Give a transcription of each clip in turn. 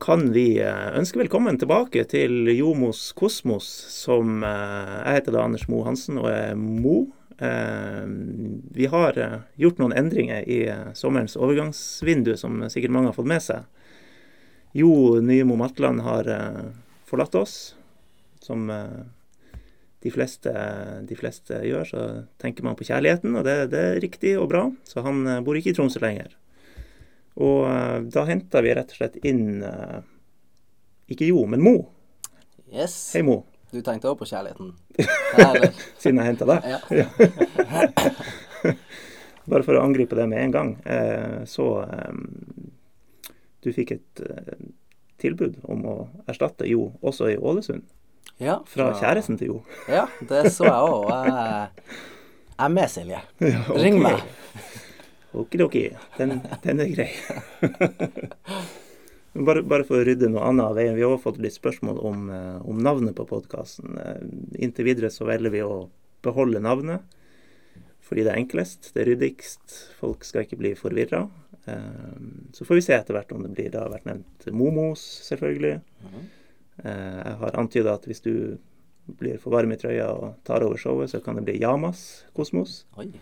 kan vi eh, ønske velkommen tilbake til Jomos Kosmos, som eh, Jeg heter da Anders Mo Hansen og er Mo. Eh, vi har gjort noen endringer i sommerens overgangsvindu, som sikkert mange har fått med seg. Jo Nymo Matland har forlatt oss, som de fleste, de fleste, gjør. Så tenker man på kjærligheten, og det, det er riktig og bra. Så han bor ikke i Tromsø lenger. Og uh, da henta vi rett og slett inn uh, ikke Jo, men Mo. Yes. Hei, Mo. Du tenkte òg på kjærligheten? Siden jeg henta deg? Ja. Bare for å angripe det med en gang. Uh, så Du fikk et tilbud om å erstatte Jo også i Ålesund. Ja, fra, kjæresten til Jo. Ja, det så jeg òg. Jeg, er med, Silje. Ring meg. Okidoki, den, den er grei. bare, bare, for å rydde noe annet av veien. Vi har også fått litt spørsmål om, eh, om navnet på podkasten. Eh, inntil videre så velger vi å beholde navnet fordi det er enklest, det er ryddigst. Folk skal ikke bli forvirra. Eh, så får vi se etter hvert om det blir Det har vært nevnt Momos, selvfølgelig. Mhm. Jeg har antyda at hvis du blir for varm i trøya og tar over showet, så kan det bli Yamas Kosmos. Oi.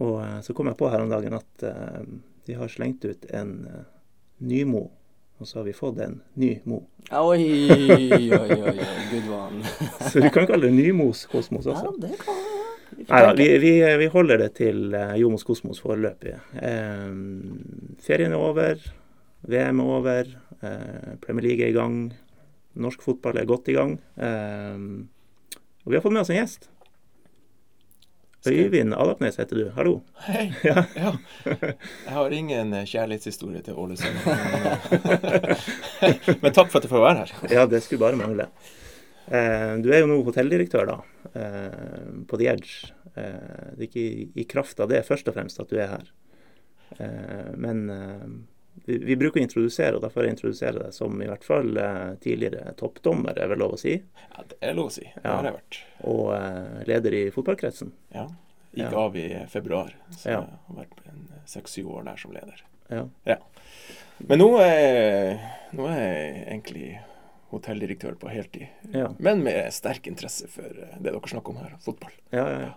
Og eh, så kom jeg på her om dagen at de har slengt ut en uh, ny Mo. Og så har vi fått en ny Mo. Oi, oi, oi, oi, good one. så vi kan kalle det Nymos Kosmos også. Ja, det kan Nei da, vi, vi, vi, holder det til Jomos Kosmos foreløpig. Eh, ferien er over, VM er over, eh, Premier League er i gang, norsk fotball er godt i gang. Eh, og vi har fått med oss en gjest. Øyvind Alapnes heter du. Hallo. Hei. Ja. ja. Jeg har ingen eh, kjærlighetshistorie til Ålesund. Men takk for at jeg får være her. Ja, det skulle bare mangle. Eh, du er jo nå hotelldirektør, da, eh, på The Edge. Det er ikke i kraft av det først og fremst at du er her. Men vi, bruker å introdusere, og derfor introdusere deg som i hvert fall tidligere toppdommer, er vel lov å si? Ja, det er lov å si. Det har jeg vært. Og leder i fotballkretsen. Ja. Gikk ja. av i februar. Så ja. jeg har vært seks-syv år der som leder. Ja. ja. Men nå er, nå er, jeg egentlig hotelldirektør på heltid. Ja. Men med sterk interesse for det dere snakker om her, fotball. Ja, ja, ja.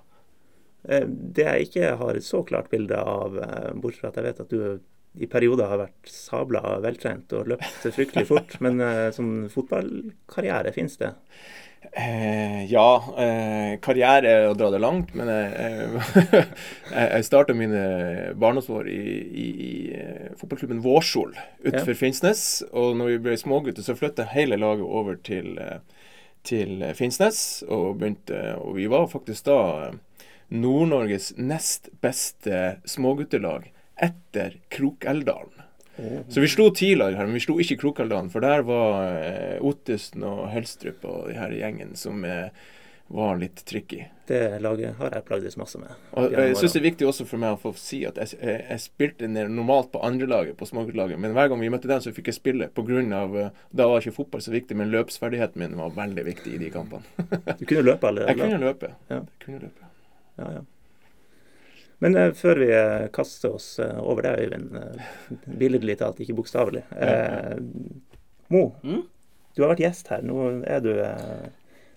Eh, det jeg ikke har et så klart bilde av, eh, bortsett fra at jeg vet at du i perioder har vært sabla veltrent og løpt fryktelig fort, men uh, som fotballkarriere, fins det? Eh, ja, eh, karriere er å dra det langt, men jeg, jeg starta mine barndomsår i, i, i, eh, fotballklubben Vårsol utenfor ja. Finnsnes. Og når vi ble smågutter, så flytta hele laget over til, eh, til Finnsnes. Og, begynte, og vi var faktisk da Nord-Norges nest beste småguttelag etter Krokeldalen. Så vi slo tidligere her, men vi slo ikke Krokeldalen, for der var eh, Ottesen og Helstrup og de her gjengen som eh, var litt tricky. Det laget har jeg plagdes masse med. Og Jeg syns det er viktig også for meg å få si at jeg, jeg, jeg spilte normalt på andrelaget, på småguttlaget, men hver gang vi møtte dem, så fikk jeg spille pga. av, da var ikke fotball så viktig, men løpsferdigheten min var veldig viktig i de kampene. du kunne løpe allerede? Jeg kunne løpe. Ja. Jeg kunne løpe. Ja, ja. Men uh, før vi uh, kaster oss uh, over det, Øyvind, uh, billedlig talt, ikke bokstavelig Mo, mm? du har vært gjest her. Nå er du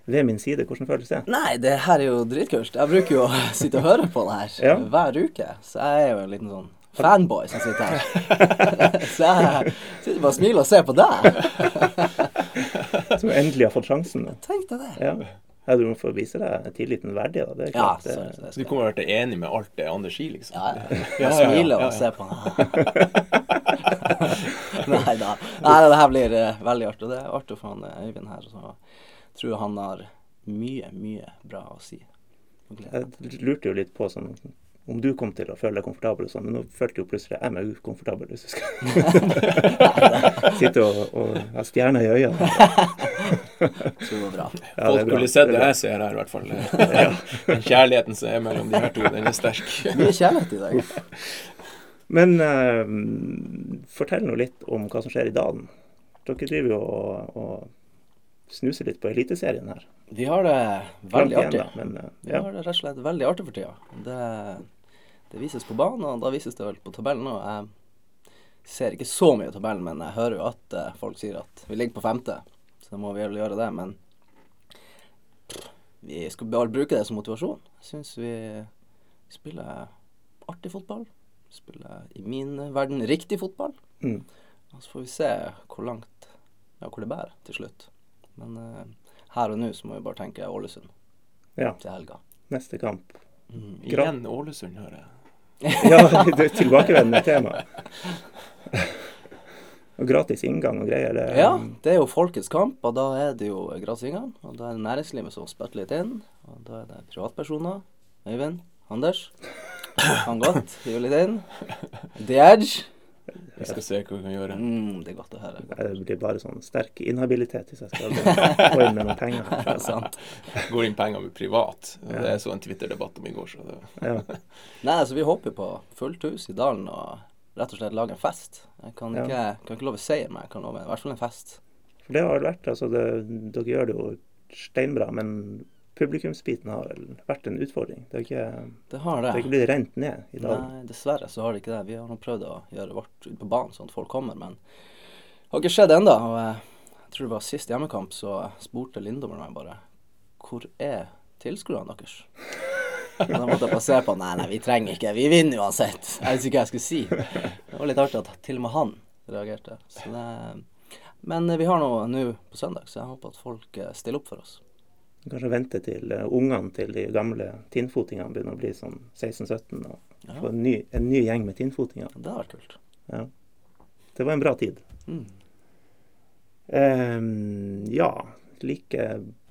ved min side. Hvordan føles det? Nei, det her er jo dritkult. Jeg bruker jo å sitte og høre på det her ja. hver uke. Så jeg er jo en liten sånn fanboy som sitter her. så jeg sitter bare og smiler og ser på deg. som endelig har fått sjansen. Tenk deg det. Ja. Ja, du må få vise deg tilliten verdig. Da. Det er klart, ja, så, det, så du kommer til å være enig med alt det Anders sier, liksom? Ja, ja. ja, smiler og se på Nei da. Nei, det her blir uh, veldig artig. Det er artig å få han uh, Øyvind her. Så jeg tror han har mye, mye bra å si. Jeg lurte jo litt på sånn om du kom til å føle deg komfortabel og sånn, men nå følte jo plutselig jeg meg ukomfortabel, hvis du skal sitte og, og ha stjerner i øynene. Så det var bra. Ja, Folk ville sett det jeg ser her, i hvert fall. Den kjærligheten som er mellom de her to, den er sterk. Mye kjærlighet i dag. Men uh, fortell nå litt om hva som skjer i Dalen. Dere driver jo og, og snuser litt på Eliteserien her. Vi har det veldig artig. Da, men, uh, ja. Vi har det rett og slett veldig artig for tida. Det det vises på banen, og da vises det vel på tabellen òg. Jeg ser ikke så mye i tabellen, men jeg hører jo at uh, folk sier at vi ligger på femte. Så da må vi vel gjøre det. Men vi skal bare bruke det som motivasjon. Jeg syns vi spiller artig fotball. Spiller i min verden riktig fotball. Mm. Og så får vi se hvor langt ja, hvor det bærer til slutt. Men uh, her og nå så må vi bare tenke Ålesund ja. til helga. Neste kamp. Mm. Igjen Ålesund, hører jeg. Ja, det er tilbakevendende tema. og gratis inngang og greier. Det, ja, det er jo folkets kamp, og da er det jo gratis inngang. Og da er det næringslivet som spytter litt inn. Og da er det privatpersoner. Øyvind, Anders. Kan godt hive litt inn. The Edge. Vi skal se hva vi kan gjøre. Mm, det er godt å høre. Det blir bare sånn sterk inhabilitet hvis jeg skal gå inn med noen penger. det er sant. Går inn penger med privat. Ja. Det er så en Twitter-debatt om i går, så det ja. Nei, altså vi håper på fullt hus i dalen og rett og slett lage en fest. Jeg kan ikke, ja. kan ikke love seier, men jeg kan love i hvert fall en fest. For det har vært, altså det, Dere gjør det jo steinbra, men publikumsbiten har vært en utfordring? Det har ikke, det har det. Det har ikke blitt rent ned i dag? Nei, dessverre så har det ikke det. Vi har prøvd å gjøre vårt ute på banen sånn at folk kommer, men det har ikke skjedd ennå. Og jeg tror det var sist hjemmekamp, så spurte Lindom meg bare Hvor er tilskuerne deres? Da måtte jeg se på Nei, nei, vi trenger ikke. Vi vinner uansett. Jeg visste ikke hva jeg skulle si. Det var litt artig at til og med han reagerte. Det, men vi har noe nå på søndag, så jeg håper at folk eh, stiller opp for oss. Kanskje vente til uh, ungene til de gamle tinnfotingene begynner å bli sånn 16-17 og ja. få en ny, en ny, gjeng med tinnfotinger. Det var vært kult. Ja. Det var en bra tid. Mm. Um, ja, like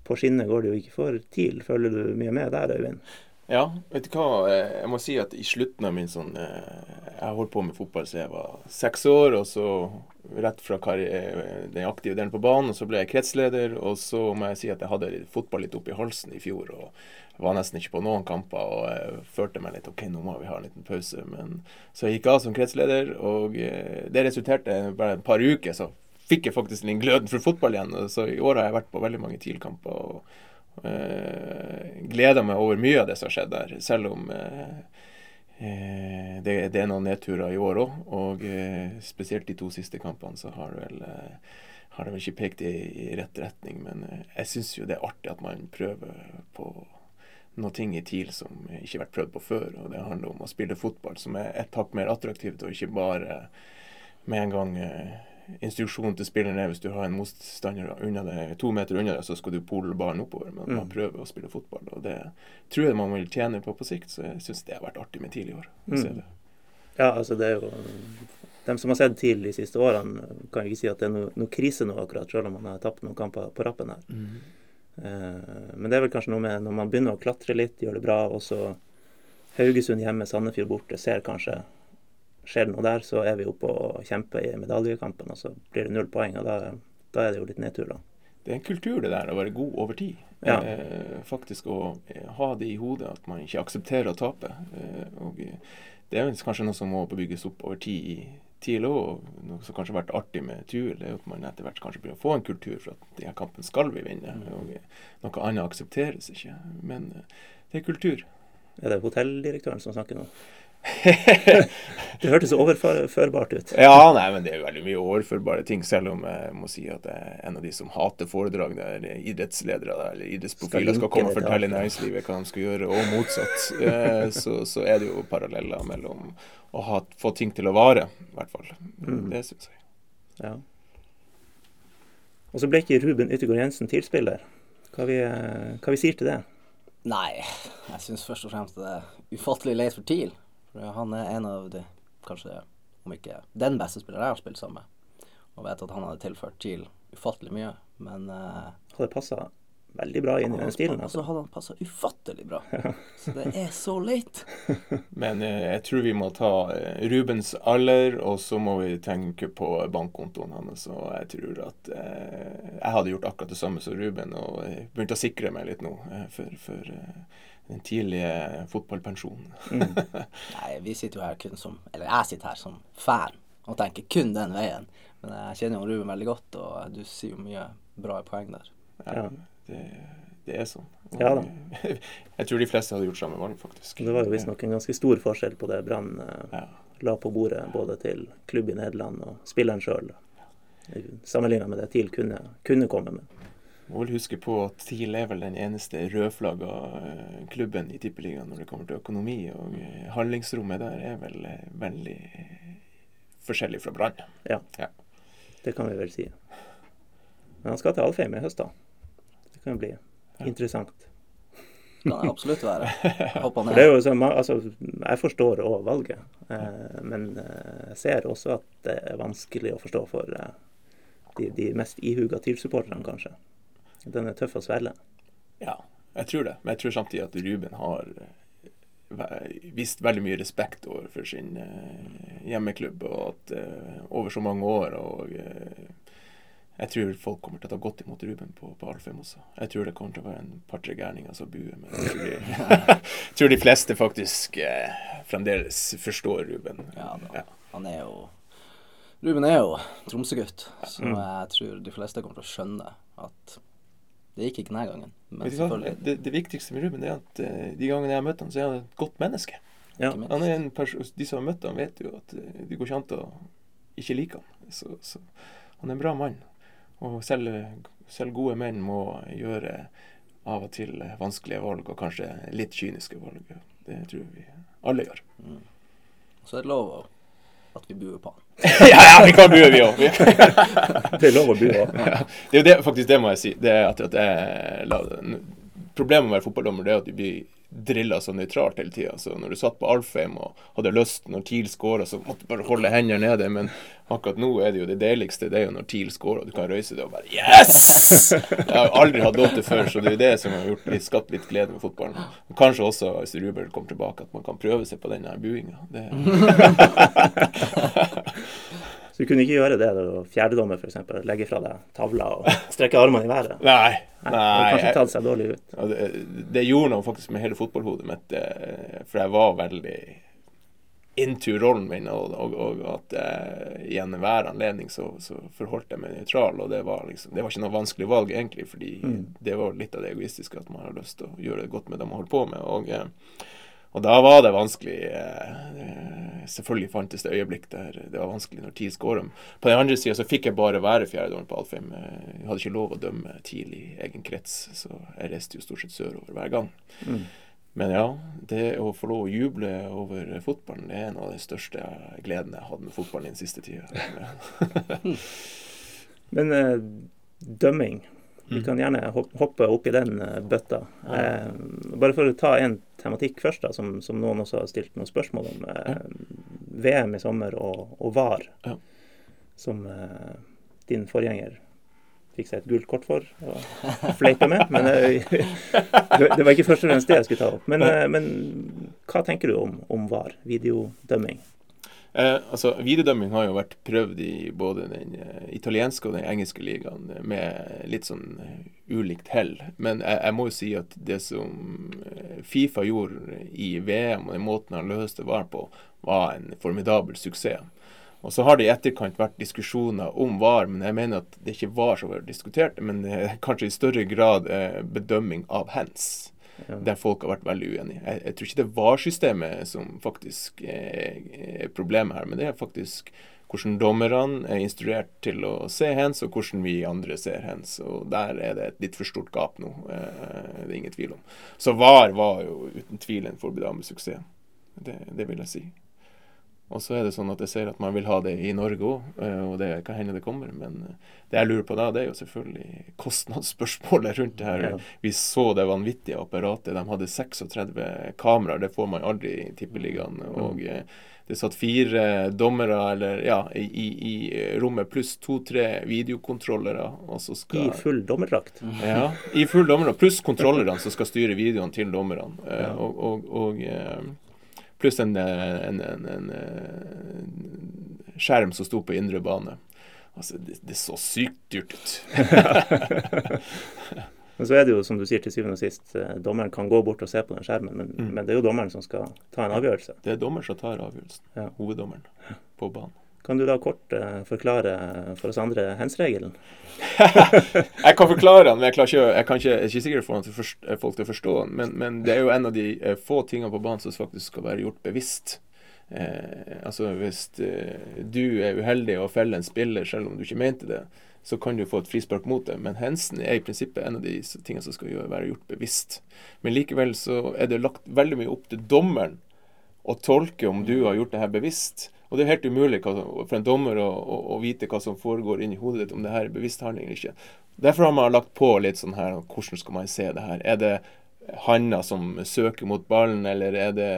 på skinnet går det jo ikke for TIL. Følger du mye med der, Øyvind? Ja, vet du hva. Eh, jeg må si at i slutten av min sånn eh, Jeg holdt på med fotball siden jeg var seks år, og så rett fra eh, den aktive delen på banen, og så ble jeg kretsleder. Og så må jeg si at jeg hadde fotball litt oppi halsen i fjor, og var nesten ikke på noen kamper. Og jeg følte meg litt OK, nå må vi ha en liten pause. Men så jeg gikk av som kretsleder, og det resulterte bare et par uker. så fikk jeg faktisk en gløden for fotball igjen. Så i år har jeg vært på veldig mange TIL-kamper. og Uh, gleder meg over mye av det som har skjedd der, selv om uh, uh, det, det, er noen nedturer i år òg. Og spesielt de to siste kampene så har det vel, har vel ikke pekt i, i rett retning. Men jeg syns jo det er artig at man prøver på noe ting i TIL som ikke har vært prøvd på før. Og det handler om å spille fotball som er et hakk mer attraktivt, og ikke bare med en gang instruksjon til spilleren er hvis du har en motstander unna deg, to meter unna deg, så skal du pole ballen oppover. Men man mm. prøver å spille fotball. Og det tror jeg man vil tjene på på sikt, så jeg syns det har vært artig med tidlig i år. Mm. Ja, altså det er jo De som har sett TIL de siste årene, kan ikke si at det er noe, noe krise nå akkurat, selv om man har tapt noen kamper på rappen her. Mm. Uh, men det er vel kanskje noe med når man begynner å klatre litt, gjør det bra, og så Haugesund hjemme, Sandefjord borte, ser kanskje skjer det noe der, så er vi oppe og kjemper i medaljekampen, og så blir det null poeng. og Da, da er det jo litt nedtur, da. Det er en kultur det der, å være god over tid. Ja. Eh, faktisk å eh, ha det i hodet at man ikke aksepterer å tape. Eh, og det er kanskje noe som må bygges opp over tid i TIL og Noe som kanskje har vært artig med TUL, er at man etter hvert kanskje begynner å få en kultur for at denne kampen skal vi vinne. Mm. og Noe annet aksepteres ikke. Men eh, det er kultur. Er det hotelldirektøren som snakker nå? det hørtes overførbart ut. ja, nei, men det er veldig mye overførbare ting. Selv om jeg må si at jeg er en av de som hater foredrag der idrettsledere eller idrettsprofiler skal, komme og fortelle næringslivet hva de skal gjøre, og motsatt. Eh, så, så, er det jo paralleller mellom å ha, få ting til å vare, i hvert fall. Mm. Det syns jeg. Ja. Og så ble ikke Ruben Yttergård Jensen tilspiller. Hva vi, hva vi sier til det? Nei, jeg syns først og fremst det er ufattelig leit for TIL. For han er en av de, kanskje om ikke den beste spilleren jeg har spilt sammen med. Og vet at han hadde tilført TIL ufattelig mye, men uh, Hadde passa veldig bra inn i den stilen. Altså. hadde han passa ufattelig bra. Så det er så leit. Men uh, jeg tror vi må ta uh, Rubens alder, og så må vi tenke på bankkontoen hans. Og jeg tror at jeg hadde gjort akkurat det samme som Ruben, og begynte å sikre meg litt nå for, for den tidlige fotballpensjonen. mm. Nei, vi sitter jo her kun som Eller jeg sitter her som fan og tenker kun den veien. Men jeg kjenner jo Ruben veldig godt, og du sier jo mye bra poeng der. Ja, det, det er sånn. Og Ja da. Jeg tror de fleste hadde gjort samme valg, faktisk. Det var jo visstnok en ganske stor forskjell på det Brann eh, Ja. la på bordet, både til klubb i Nederland og spilleren sjøl, sammenligna med det TIL kunne, kunne komme med. Må vel huske på at TIL er vel den eneste rødflagga eh, klubben i Tippeligaen når det kommer til økonomi, og eh, handlingsrommet der er vel eh, veldig forskjellig fra Brann. Ja, Ja. det kan vi vel si. Men han skal til Alfheim i høst, da. Det kan jo bli interessant. Det kan absolutt være. For det er jo sånn, altså, Jeg forstår òg valget, eh, men jeg ser også at det er vanskelig å forstå for eh, de, de mest ihuga TIL-supporterne, kanskje. Den er tøff å svelge. Ja, jeg tror det. Men jeg tror samtidig at Ruben har eh, vist veldig mye respekt overfor sin eh, hjemmeklubb, og at eh, over så mange år. og jeg tror folk kommer til å ta godt imot Ruben på, på Alfheim også. Jeg tror det kommer til å være en par-tre gærninger som buer, men jeg tror de, tror de fleste faktisk eh, fremdeles forstår Ruben. Ja, da. Ja. Han er jo Ruben er jo Tromsø-gutt, så Mm. jeg tror de fleste kommer til å skjønne at det gikk ikke denne gangen. Men Det, det viktigste med Ruben er at eh, de gangene jeg har møtt ham, så er han et godt menneske. Ja. Han er en De som har møtt ham, vet jo at eh, det går ikke an å ikke like ham. Så, så han er en bra mann. Og selv, selv gode menn må gjøre av og til vanskelige valg, og kanskje litt kyniske valg. Det tror jeg vi alle gjør. Så er det lov at vi buer på han. ja, ja, vi kan bue, vi òg. Det er lov å bue Ja. Det er jo det, faktisk det må jeg si. Det er at, at jeg, la, problemet med å være fotballdommer det er at du blir drilla så nøytralt hele tida. Så når du satt på Alfheim og hadde lyst når TIL scora, så måtte du bare holde hendene nede. Men akkurat nå er det jo det deiligste. Det er jo når TIL scorer, og du kan røyse deg og bare Yes! Jeg har aldri hatt lov til før, så det er jo det som har gjort litt, skapt litt glede med fotballen. Og kanskje også, hvis Rubel kommer tilbake, at man kan prøve seg på den buinga. Det, Så du kunne ikke gjøre det da fjerdedommer, f.eks. Legge fra deg tavla og strekke armene i været. nei. Nei, det kanskje tatt seg dårlig ut. Ja, det, det gjorde noe faktisk med hele fotballhodet mitt, eh, for jeg var veldig into rollen min, og, og, og at eh, i enhver anledning så, så forholdt jeg meg nøytral. Og det var liksom, det var ikke noe vanskelig valg, egentlig, fordi det var litt av det egoistiske at man har lyst til å gjøre det godt med det man holder på med. Og, eh, og da var det vanskelig. eh, Selvfølgelig fantes det øyeblikk der det var vanskelig når TIL skåra. På den andre sida så fikk jeg bare være fjerdedommer på Alfheim. Jeg hadde ikke lov å dømme TIL i egen krets, så jeg reiste jo stort sett sørover hver gang. Mm. Men ja, det å få lov å juble over fotballen, det er en av de største gledene jeg har hatt med fotballen i den siste tida. Men eh, dømming Vi Mm. kan gjerne hoppe opp i den eh, bøtta. Eh, bare for å ta en tematikk først, da, som, som noen også har stilt noen spørsmål om. Eh, VM i sommer og, og VAR, Ja. som eh, din forgjenger fikk seg et gult kort for og fleipa med. Men eh, det, det var ikke først og fremst det jeg skulle ta opp. Men, eh, men hva tenker du om, om VAR, videodømming? Eh, altså, Videodømming har jo vært prøvd i både den eh, italienske og den engelske ligaen med litt sånn eh, ulikt hell. Men jeg, jeg må jo si at det som eh, Fifa gjorde i VM, og den måten han løste VAR på, var en formidabel suksess. Og så har det i etterkant vært diskusjoner om VAR, men jeg mener at det ikke var så diskutert, men kanskje i større grad bedømming av hands Der folk har vært veldig uenige. Jeg, jeg tror ikke det er VAR-systemet som faktisk er, er problemet her, men det er faktisk hvordan dommerne er instruert til å se hands, og hvordan vi andre ser hands. Og Der er det et litt for stort gap nå. Eh, det er ingen tvil om. Så VAR var jo uten tvil en formidabel suksess. Det, det vil jeg si. Og så er det sånn at jeg ser at man vil ha det i Norge òg, og det kan hende det kommer. Men eh, det jeg lurer på da, det er jo selvfølgelig kostnadsspørsmålet rundt det her. Ja. Vi så det vanvittige apparatet. De hadde 36 kameraer. Det får man aldri i Tippeligaen. Og eh, det satt fire dommere eller, ja, i, i, rommet pluss to-tre videokontrollere. Så I full dommerdrakt. ja, i full dommerdrakt. pluss kontrollerne som skal styre videoene til dommerne. Eh, Ja. Og, og, og eh, pluss en, eh, en, en, en, eh, skjerm som sto på indre bane. Altså, det, det så sykt dyrt ut. Men så er det jo, som du sier, til syvende og sist, eh, dommeren kan gå bort og se på den skjermen, men, Mm. men det er jo dommeren som skal ta en avgjørelse. Det er dommeren som tar avgjørelsen. Ja. Hoveddommeren på banen. Kan du da kort uh, forklare for oss andre hens-regelen? jeg kan forklare den, men jeg, ikke, jeg, kan ikke, jeg er ikke sikker på om folk til å forstå den. Men, men, det er jo en av de uh, få tingene på banen som faktisk skal være gjort bevisst. Eh, altså Hvis uh, du er uheldig og feller en spiller selv om du ikke mente det, så kan du få et frispark mot det. Men hensen er i prinsippet en av de tingene som skal være gjort bevisst. Men likevel så er det lagt veldig mye opp til dommeren å tolke om du har gjort det her bevisst. Og det er helt umulig for en dommer å, å, å vite hva som foregår inni hodet ditt, om det her er bevisst handling eller ikke. Derfor har man lagt på litt sånn her Hvordan skal man se det her? Er det handa som søker mot ballen, eller er, det,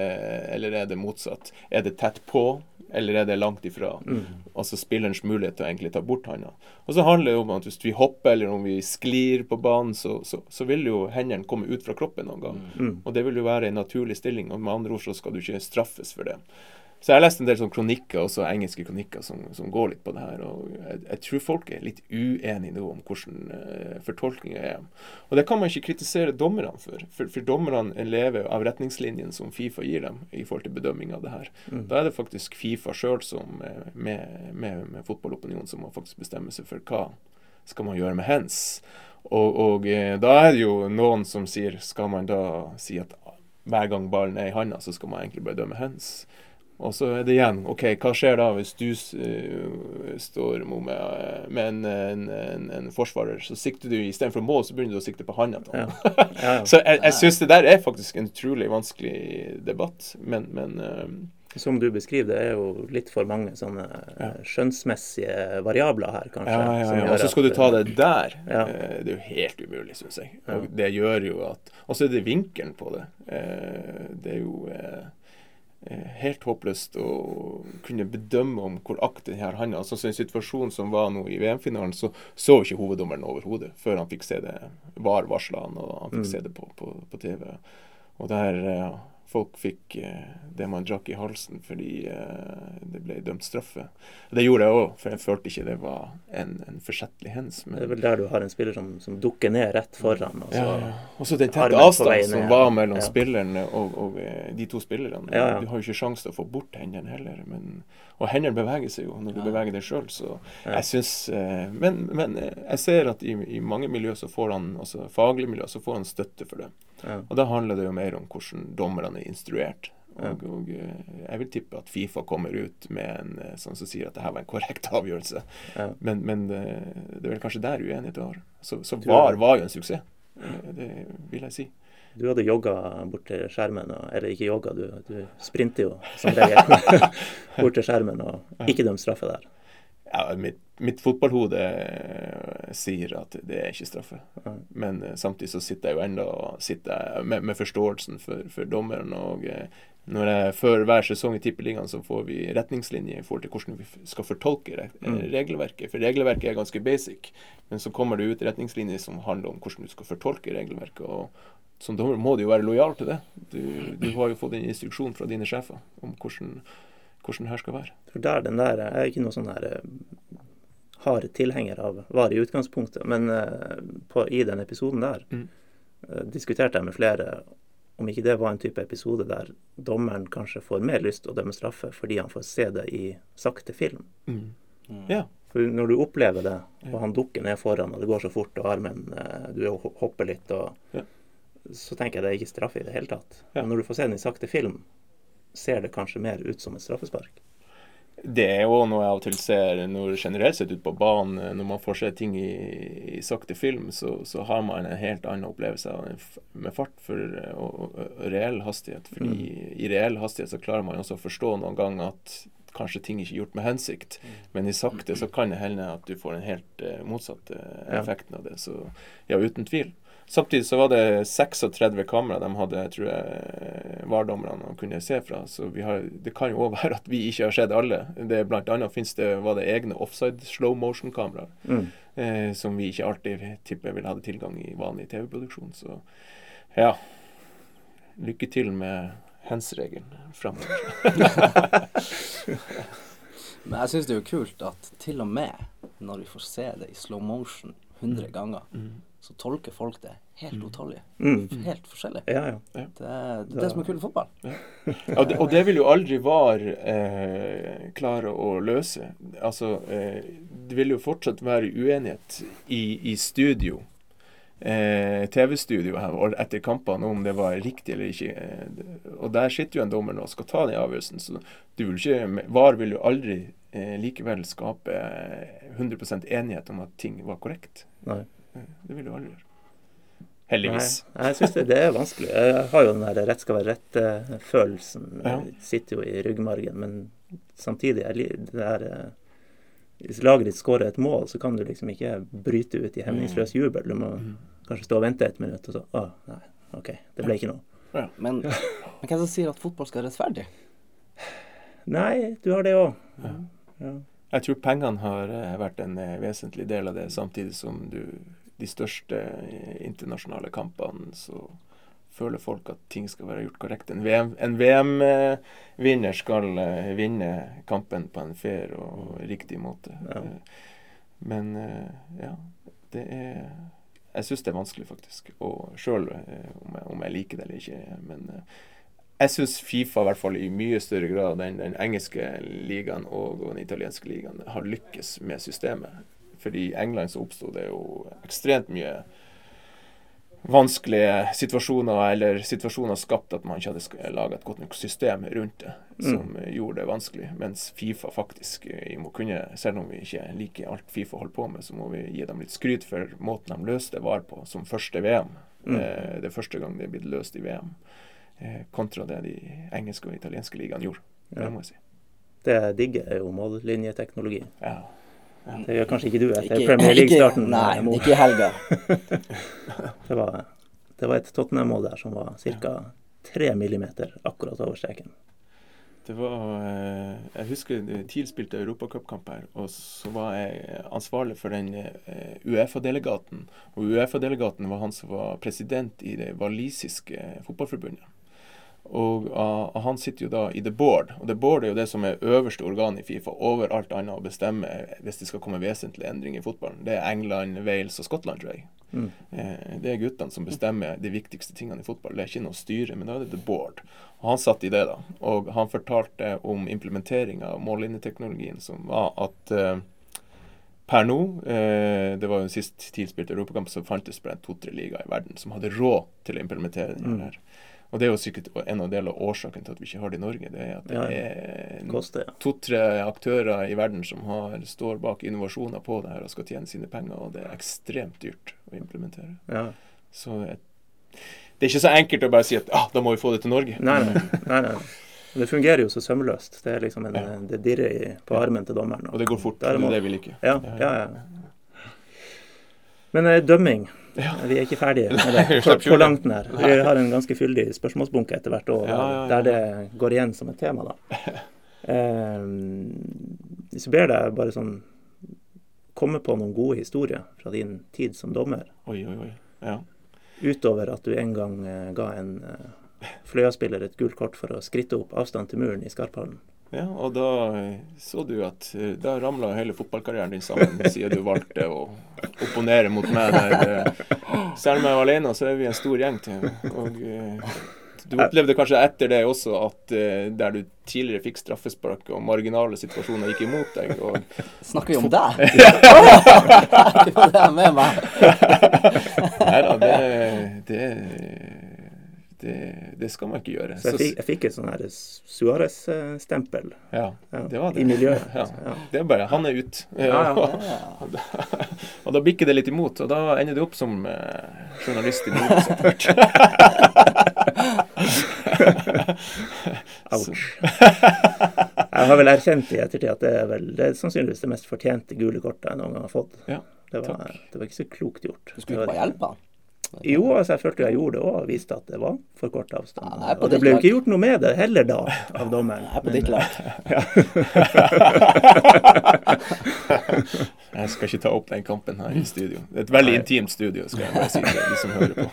eller er det motsatt? Er det tett på, eller er det langt ifra? Mm. Altså spillerens mulighet til å egentlig ta bort handa. Og så handler det om at hvis vi hopper eller om vi sklir på banen, så, så, så vil jo hendene komme ut fra kroppen noen gang. Mm. Og det vil jo være en naturlig stilling. og Med andre ord så skal du ikke straffes for det. Så jeg har lest en del sånn kronikker, også engelske kronikker, som, som, går litt på det her. og Jeg, jeg tror folk er litt uenige nå om hvordan uh, fortolkninga er. Og det kan man ikke kritisere dommerne for. For, for dommerne lever av retningslinjene som Fifa gir dem i forhold til bedømming av det her. Mm. Da er det faktisk Fifa sjøl som eh, med, med, med fotballopinionen som må faktisk bestemme seg for hva skal man gjøre med hands. Og, og eh, da er det jo noen som sier Skal man da si at hver gang ballen er i handa, så skal man egentlig bare dømme hands? Og så er det igjen OK, hva skjer da hvis du uh, står med, med en, en, en, en, forsvarer, så sikter du istedenfor mål, så begynner du å sikte på handa. Ja. Ja, ja. så jeg, jeg syns det der er faktisk en utrolig vanskelig debatt, men, men uh, som du beskriver, det er jo litt for mange sånne ja. skjønnsmessige variabler her, kanskje. Ja, ja. Og så skal du ta det der. Ja. Det er jo helt umulig, syns jeg. Og det gjør jo at Og så er det vinkelen på det. Det er jo Eh, helt håpløst å kunne bedømme om hvor aktiv denne handa altså, så En situasjon som var nå i VM-finalen, så så ikke hoveddommeren overhodet før han fikk se det. VAR varsla han, og han fikk mm. se det på, på, på TV. Og der folk fikk eh, det man drakk i halsen fordi eh, det ble dømt straffe. Det gjorde jeg òg, for jeg følte ikke det var en, en forsettlig hens. Men... Det er vel der du har en spiller som, som dukker ned rett foran. Og så, ja, og så den tette avstanden som var mellom ja. spillerne og, og, eh, de to spillerne. Ja, ja. Du har jo ikke sjanse til å få bort hendene heller. Men, og hendene beveger seg jo når du beveger deg sjøl, så jeg syns men, men, jeg ser at i, i mange miljø så får han, altså faglige miljø, så får han støtte for det. Og da handler det jo mer om hvordan dommerne er instruert. Og, og, eh, jeg vil tippe at Fifa kommer ut med en eh, sånn som sier at det her var en korrekt avgjørelse. Ja. Men, men det, eh, er vel kanskje der uenigheten var. Så, så VAR var jo en suksess. Det vil jeg si. Du hadde jogga bort til skjermen, og, eller ikke jogga, du, du sprinter jo som regel bort til skjermen og ikke dømt straffe der. Ja, mitt, mitt fotballhode sier at det er ikke straffe. Men samtidig så sitter jeg jo enda med, med, forståelsen for, for dommeren. og når jeg, Før hver sesong i Tippeligaen så får vi retningslinjer i forhold til hvordan vi skal fortolke mm. regelverket. For regelverket er ganske basic, men så kommer det ut retningslinjer som handler om hvordan du skal fortolke regelverket. og Som dommer må du jo være lojal til det. Du, du har jo fått en instruksjon fra dine sjefer om hvordan, hvordan det her skal være. For der, den der er ikke noe sånn her eh, hard tilhenger av VAR i utgangspunktet, men uh, på, i den episoden der mm. uh, diskuterte jeg med flere om ikke det var en type episode der dommeren kanskje får mer lyst til å dømme straffe fordi han får se det i sakte film. Mm. Mm. Ja. For når du opplever det, og han dukker ned foran, og det går så fort, og armen eh, Du hopper litt, og ja. så tenker jeg det er ikke straffe i det hele tatt. Ja. Men når du får se den i sakte film, ser det kanskje mer ut som et straffespark. Det er jo noe jeg av og til ser når generelt sett ut på banen. Når man får se ting i, i sakte film, så, så, har man en helt annen opplevelse med fart for, og, og, reell hastighet. Fordi mm. i reell hastighet så klarer man også å forstå noen ganger at kanskje ting ikke er gjort med hensikt. Mm. Men i sakte så kan det hende at du får den helt uh, motsatt uh, effekten av det. Så ja, uten tvil. Samtidig så var det 36 kamera de hadde, tror jeg, VAR-dommerne kunne se fra. Så har, det kan jo òg være at vi ikke har sett alle. Det Blant annet finnes det, var det egne offside slow motion-kameraer. Mm. Eh, som vi ikke alltid tipper vil ha tilgang i vanlig TV-produksjon. Så ja. Lykke til med hands-regelen framover. Men jeg syns det er jo kult at til og med når vi får se det i slow motion 100 ganger, så tolker folk det helt utallig. Mm. Helt forskjellig. Ja, ja. Det, det er det som er kult i fotball. Og det, og det vil jo aldri VAR eh, klare å løse. Altså, eh, det vil jo fortsatt være uenighet i, i studio. Eh, TV-studio her etter kampene om det var riktig eller ikke. Eh, og der sitter jo en dommer nå og skal ta den avgjørelsen. Så du vil ikke, VAR vil jo aldri eh, likevel skape eh, 100% enighet om at ting var korrekt. Nei. Det vil du aldri gjøre. Heldigvis. Nei, jeg syns det, det er vanskelig. Jeg har jo den der rett skal være rett-følelsen. Ja. Sitter jo i ryggmargen. Men samtidig det der eh, Hvis laget ditt skårer et mål, så kan du liksom ikke bryte ut i hemningsløs jubel. Du må Mm. kanskje stå og vente et minutt, og så Å, nei, OK, det ble ikke noe. Men, men hvem som sier at fotball skal være rettferdig? Nei, du har det òg. Ja. Ja. Jeg tror pengene har eh, vært en eh, vesentlig del av det, samtidig som du De største eh, internasjonale kampene, så føler folk at ting skal være gjort korrekt. En VM-vinner VM-vinner skal eh, vinne kampen på en fair og riktig måte. Ja. Eh, Men eh, ja, det er Jeg syns det er vanskelig, faktisk. Og sjøl om, om jeg liker det eller ikke. Men eh, jeg syns Fifa i hvert fall i mye større grad enn den engelske ligaen og den italienske ligaen har lykkes med systemet. Fordi i England så oppsto det jo ekstremt mye vanskelige situasjoner, eller situasjoner skapt at man ikke hadde laga et godt nok system rundt det, som mm. gjorde det vanskelig. Mens Fifa faktisk eh, må kunne, selv om vi ikke liker alt Fifa holder på med, så må vi gi dem litt skryt for måten de løste det var på som første VM. Mm. Eh, det er første gang det er blitt løst i VM eh, kontra det de engelske og italienske ligaene gjorde. Ja. Det må jeg si. Det digger, er jo mållinjeteknologi. Ja. Det gjør kanskje ikke du etter Ikke- Premier League-starten. Nei, eh, mot- ikke i helga. Det var, det var et Tottenham-mål der som var ca. tre millimeter akkurat over streken. Det var eh, Jeg husker TIL spilte europacupkamp her, og så var jeg ansvarlig for den eh, Uefa-delegaten. Og Uefa-delegaten var han som var president i det walisiske fotballforbundet. Og uh, han sitter jo da i The Board, og The Board er jo det som er øverste organ i Fifa over alt annet å bestemme hvis det skal komme vesentlige endringer i fotballen. Det er England, Wales og Skottland, tror jeg. Mm. Uh, Det er guttene som bestemmer de viktigste tingene i fotball. Det er ikke noe styre, men da er det The Board. Og han satt i det, da. Og han fortalte om implementeringa av mållinjeteknologien, som var at uh, per nå, eh, det var jo sist tilspilt europakamp, så fantes bare to-tre ligaer i verden som hadde råd til å implementere den Mm. Og det er jo sikkert en av del av årsaken til at vi ikke har det i Norge. Det er at det er ja. to-tre aktører i verden som har, står bak innovasjoner på det her og skal tjene sine penger, og det er ekstremt dyrt å implementere. ja. Så et, det er ikke så enkelt å bare si at ah, da må vi få det til Norge. Nei, nei. nei, nei. Det fungerer jo så sømløst. Det er liksom en, Ja. det dirrer på armen til dommeren. Og det går fort. Det er det vi liker. Ja, ja, ja. Men eh, dømming Ja. Vi er ikke ferdige med det på, på langt nær. Vi har en ganske fyldig spørsmålsbunke etter hvert og, Ja, ja, der det går igjen som et tema. da. Eh, jeg ber deg bare sånn komme på noen gode historier fra din tid som dommer, Oi, oi, oi. Ja. utover at du en gang eh, ga en eh, Fløya-spiller et gult kort for å skritte opp avstand til muren i Skarphallen. Ja, og da eh, så du at eh, da ramla hele fotballkarrieren din sammen, siden du valgte å opponere mot meg der. eh, Selv om jeg var alene, så er vi en stor gjeng til. Og du opplevde kanskje etter det også at der du tidligere fikk straffespark og marginale situasjoner gikk imot deg, og Snakker vi om deg? Det er med meg. Nei da, det, det, det, det skal man ikke gjøre. Så jeg fikk, jeg fikk et sånn her Suárez-stempel ja, det var det. i miljøet. Ja. Ja. Det er bare Han er ut. Ja, ja. Ja. og da bikker det litt imot, og da ender du opp som eh, journalist i Nordlys etter hvert. Ouch. Jeg har vel erkjent i ettertid at det er vel det er sannsynligvis det mest fortjente gule kortet jeg noen gang har fått. Ja, det, var, takk. det var ikke så klokt gjort. Du skulle ikke bare hjelpe han? Jo, altså jeg følte jeg gjorde det òg, og viste at det var for kort avstand. Ja, og det ble jo ikke gjort noe med det heller da, av dommeren. Jeg er på Men, ditt lag. Jeg skal ikke ta opp den kampen her i studio. Det er et veldig Nei. intimt studio, skal jeg bare si til de som hører på.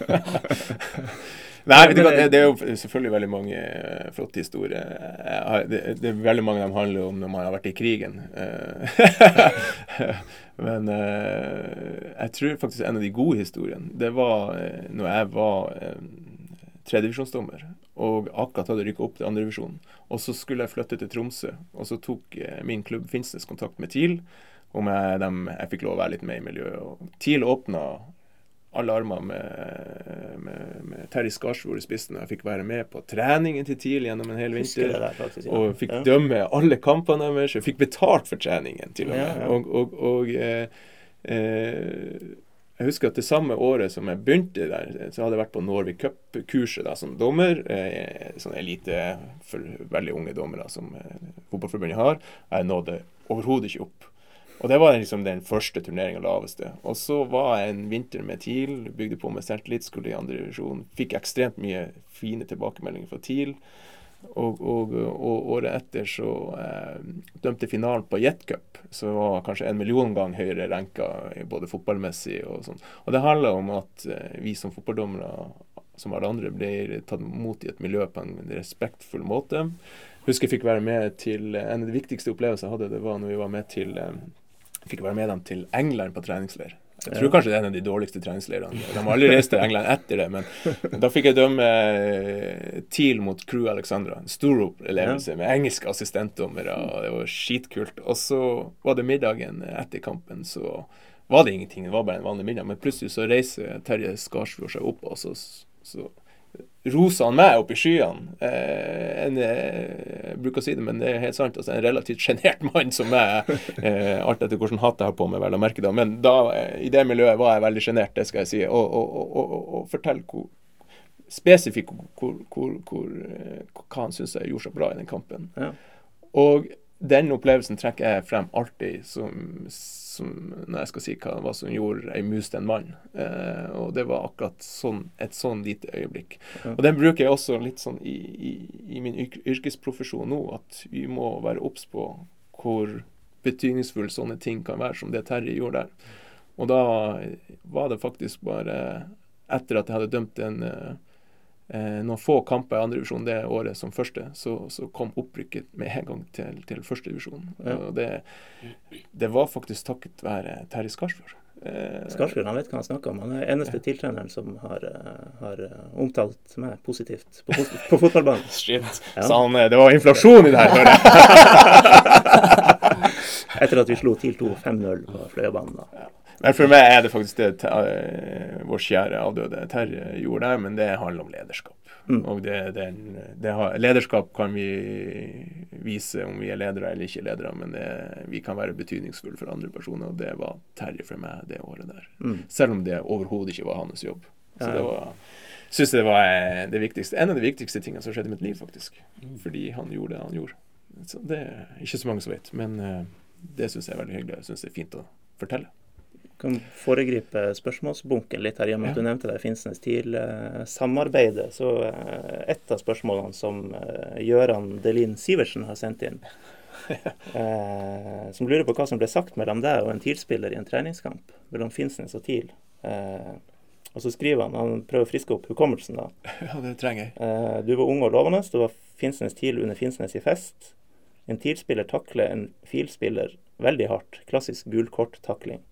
Nei, det, det, det, er jo selvfølgelig veldig mange uh, flotte historier. Det, det, er veldig mange av dem handler om når man har vært i krigen. Uh, men jeg tror faktisk en av de gode historiene, det var når jeg var tredjevisjonsdommer og akkurat hadde rykka opp til andredivisjon. Og så skulle jeg flytte til Tromsø, og så tok min klubb Finnsnes kontakt med TIL om jeg, dem, jeg fikk lov å være litt med i miljøet. Og TIL åpna alle armer med, med, med Terje Skarsvord i spissen. Jeg fikk være med på treningen til TIL gjennom en hel vinter. Faktisk, ja. Og fikk ja. dømme alle kampene deres. Jeg fikk betalt for treningen, til og med. Ja, og, og, og eh, eh, jeg husker at det samme året som jeg begynte der, så hadde jeg vært på Norway Cup-kurset som dommer. Eh, sånn elite for veldig unge dommere som eh, Fotballforbundet har. Jeg nådde overhodet ikke opp. Og det var liksom den første turneringa laveste. Og så var jeg en vinter med TIL, bygde på med selvtillit, skulle i andre divisjon. Fikk ekstremt mye fine tilbakemeldinger fra TIL. Og, og, og året etter så eh, dømte finalen på Jet Cup, som var kanskje en million gang høyere renka både fotballmessig og sånn. Og det handler om at eh, vi som fotballdommere, som alle andre, blir tatt imot i et miljø på en respektfull måte. Husker jeg fikk være med til En av de viktigste opplevelsene jeg hadde, det var når vi var med til eh, fikk være med dem til England på treningsleir. Jeg tror kanskje det er en av de dårligste treningsleirene. De har aldri reist til England etter det, men da fikk jeg dømme eh, TIL mot Crew Alexandra. En stor opplevelse med engelske assistentdommere, og det var skitkult. Og så var det middagen etter kampen, så var det ingenting. Det var bare en vanlig middag. Men plutselig så reiser Terje Skarsfjord seg opp, og så, så roser han meg opp i skyene. Eh, en, eh, jeg bruker å si det, men det er helt sant. Altså, en relativt sjenert mann som meg. Eh, alt etter hvilken hatt jeg har på meg, vel å merke da. Men da, eh, i det miljøet var jeg veldig sjenert, det skal jeg si. Og, og, og, og fortell hvor spesifikt hvor, hvor, hvor, eh, hva han syns jeg gjorde så bra i den kampen. Ja. Og den opplevelsen trekker jeg frem alltid som, som, når jeg skal si hva, hva som gjorde ei mus til en mann. Eh, og det var akkurat sånn, et sånn lite øyeblikk. Og den bruker jeg også litt sånn i, i, i min yrkesprofesjon nå, at vi må være obs på hvor betydningsfulle sånne ting kan være, som det Terje gjorde der. Og da var det faktisk bare etter at jeg hadde dømt en eh, noen få kamper i andredivisjon det året som første, så, så, kom opprykket med en gang til, til førstedivisjon. Ja. Og det, det, var faktisk takket være Terje Skarsfjord. Eh, Skarsfjord han vet hva han snakker om. Han er eneste ja. tiltreneren som har, eh, har, eh, omtalt meg positivt på, på fotballbanen. Shit. Ja. Sa han, det var inflasjon i det her, Etter at vi slo TIL 2 5-0 på Fløyabanen. Ja. Men for meg er det faktisk det uh, vår kjære avdøde Terje gjorde der, men det handler om lederskap. Mm. Og det, det, det har, lederskap kan vi vise om vi er ledere eller ikke ledere, men det, vi kan være betydningsfulle for andre personer, og det var Terje for meg det året der. Mm. Selv om det overhodet ikke var hans jobb. Så det var syns det var eh, det viktigste, en av de viktigste tingene som skjedde i mitt liv, faktisk. Mm. Fordi han gjorde det han gjorde. Så det er ikke så mange som vet, men uh, det syns jeg er veldig hyggelig. Jeg syns det er fint å fortelle kan foregripe spørsmålsbunken litt her, i og med at du nevnte det Finnsnes TIL-samarbeidet. Så eh, et av spørsmålene som eh, Gøran Delin Sivertsen har sendt inn, eh, som lurer på hva som ble sagt mellom deg og en TIL-spiller i en treningskamp mellom Finnsnes og TIL. og så skriver han, han prøver å friske opp hukommelsen, da. Ja, det trenger jeg. du var ung og lovende. Du var Finnsnes TIL under Finnsnes i fest. En TIL-spiller takler en FIL-spiller veldig hardt. Klassisk gulkort-takling.